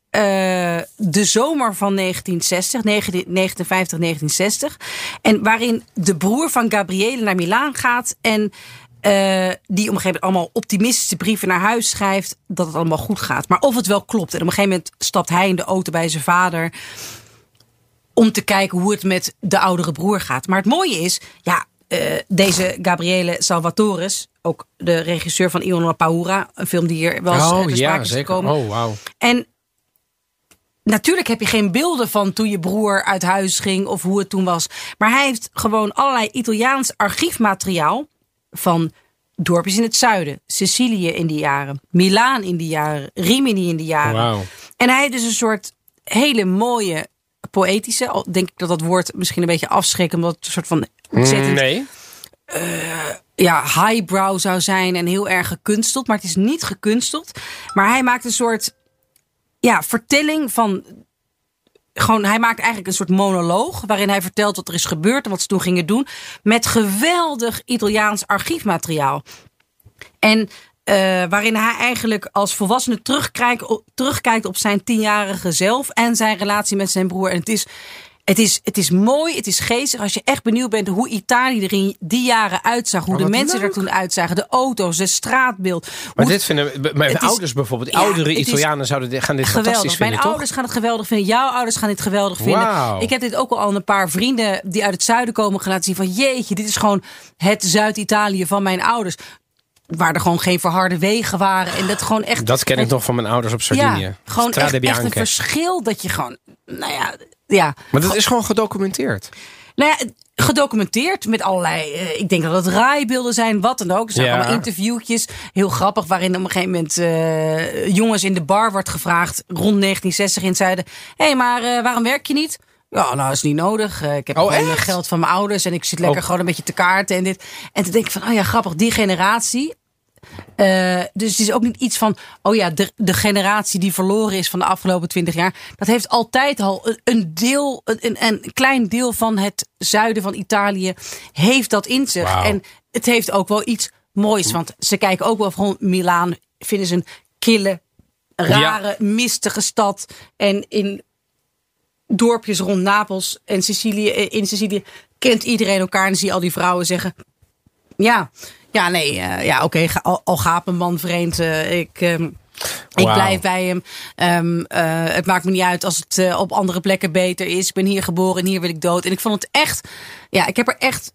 de zomer van 1960, 1959, 1960. En waarin de broer van Gabriele naar Milaan gaat en eh, die op een gegeven moment allemaal optimistische brieven naar huis schrijft dat het allemaal goed gaat. Maar of het wel klopt. En op een gegeven moment stapt hij in de auto bij zijn vader om te kijken hoe het met de oudere broer gaat. Maar het mooie is, ja, eh, deze Gabriele Salvatores, ook de regisseur van Ion La Paura, een film die hier wel eens eh, Oh, ja, is gekomen. Oh, wauw. En natuurlijk heb je geen beelden van toen je broer uit huis ging of hoe het toen was. Maar hij heeft gewoon allerlei Italiaans archiefmateriaal van dorpjes in het zuiden, Sicilië in die jaren, Milaan in die jaren, Rimini in die jaren. En hij heeft dus een soort hele mooie poëtische, al denk ik dat dat woord misschien een beetje afschrikt, omdat het een soort van ontzettend Nee. ja, highbrow zou zijn en heel erg gekunsteld. Maar het is niet gekunsteld. Maar hij maakt een soort ja, vertelling van. Gewoon, hij maakt eigenlijk een soort monoloog. waarin hij vertelt wat er is gebeurd en wat ze toen gingen doen. Met geweldig Italiaans archiefmateriaal. En eh, waarin hij eigenlijk als volwassene terugkijkt, terugkijkt op zijn tienjarige zelf. en zijn relatie met zijn broer. En het is. Het is, het is mooi, het is geestig. Als je echt benieuwd bent hoe Italië er in die jaren uitzag. Hoe Oh, de mensen er toen uitzagen. De auto's, het straatbeeld. Maar dit vinden mijn het is- ouders bijvoorbeeld, Ja, oudere Italianen zouden dit, gaan dit fantastisch geweldig. vinden, Mijn toch? ouders gaan het geweldig vinden. Jouw ouders gaan dit geweldig vinden. Ik heb dit ook al aan een paar vrienden die uit het zuiden komen gelaten zien. Van jeetje, dit is gewoon het Zuid-Italië van mijn ouders. Waar er gewoon geen verharde wegen waren. En dat gewoon echt. Dat ken ik nog van mijn ouders op Sardinië. Ja, gewoon Strade echt, echt een verschil dat je gewoon. Nou ja, ja. Maar dat is gewoon gedocumenteerd. Nou ja, gedocumenteerd met allerlei. eh, ik denk dat het raaibeelden zijn, wat dan ook. Er zijn Ja. allemaal interviewtjes. Heel grappig, waarin op een gegeven moment eh, jongens in de bar wordt gevraagd. rond 1960 in het zuiden. Hé, hey, maar eh, waarom werk je niet? Ja, nou is niet nodig. Ik heb Oh, gewoon echt? geld van mijn ouders en ik zit lekker Oh. gewoon een beetje te kaarten en dit. En toen denk ik van, oh ja, grappig, die generatie. Eh, dus het is ook niet iets van, oh ja, de, de generatie die verloren is van de afgelopen twintig jaar. Dat heeft altijd al een, deel, een, een, klein deel van het zuiden van Italië heeft dat in zich. En het heeft ook wel iets moois. Want ze kijken ook wel van Milaan, vinden ze een kille, rare, mistige stad. En in dorpjes rond Napels en Sicilië, eh, in Sicilië kent iedereen elkaar. En zie je al die vrouwen zeggen, ja, ja, nee, eh, ja, oké, ga- al, al gaat een man vreemd. eh, ik, ehm, Ik blijf bij hem. Ehm, eh, het maakt me niet uit als het op andere plekken beter is. Ik ben hier geboren en hier wil ik dood. En ik vond het echt. Ja, ik heb er echt.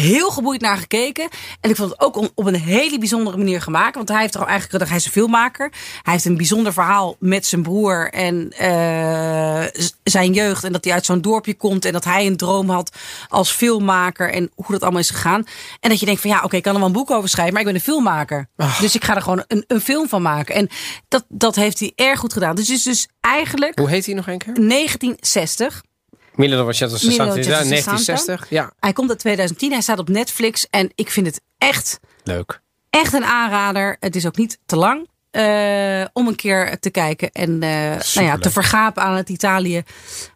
Heel geboeid naar gekeken. En ik vond het ook op een hele bijzondere manier gemaakt. Want hij heeft er al eigenlijk. Hij is een filmmaker. Hij heeft een bijzonder verhaal met zijn broer en eh, zijn jeugd. En dat hij uit zo'n dorpje komt. En dat hij een droom had als filmmaker. En hoe dat allemaal is gegaan. En dat je denkt van ja, oké, ik kan er wel een boek over schrijven. Maar ik ben een filmmaker. Dus ik ga er gewoon een, een film van maken. En dat, dat heeft hij erg goed gedaan. Dus het is dus eigenlijk Hoe heet hij nog een keer? 1960. 60, Vacetto 1960. Ja, Hij komt uit 2010. Hij staat op Netflix. En ik vind het echt leuk. echt een aanrader. Het is ook niet te lang eh, om een keer te kijken en eh, nou ja, te vergapen aan het Italië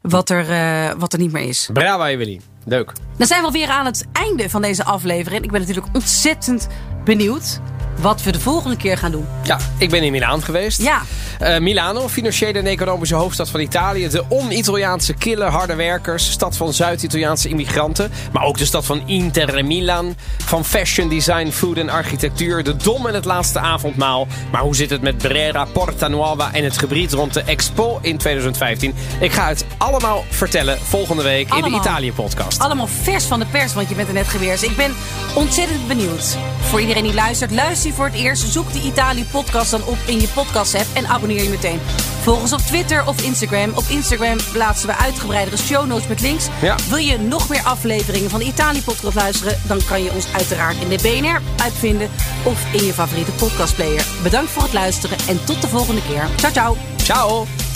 wat er, eh, wat er niet meer is. Bravo, Evelien. Leuk. Dan zijn we alweer aan het einde van deze aflevering. Ik ben natuurlijk ontzettend benieuwd wat we de volgende keer gaan doen. Ja, ik ben in Milaan geweest. Ja, Eh, Milano, financiële en economische hoofdstad van Italië. De on-Italiaanse kille harde werkers. Stad van Zuid-Italiaanse immigranten. Maar ook de stad van Inter Milan. Van fashion, design, food en architectuur. De dom en het laatste avondmaal. Maar hoe zit het met Brera, Porta Nuova en het gebied rond de Expo in 2015? Ik ga het allemaal vertellen volgende week in de Italië-podcast. allemaal vers van de pers, want je bent er net geweest. Ik ben ontzettend benieuwd. Voor iedereen die luistert, luister voor het eerst. Zoek de Italië-podcast dan op in je podcast-app en abonneer je meteen. Volg ons op Twitter of Instagram. Op Instagram plaatsen we uitgebreidere show notes met links. Ja. Wil je nog meer afleveringen van de Italië-podcast luisteren? Dan kan je ons uiteraard in de BNR uitvinden of in je favoriete podcastplayer. Bedankt voor het luisteren en tot de volgende keer. Ciao, ciao. Ciao!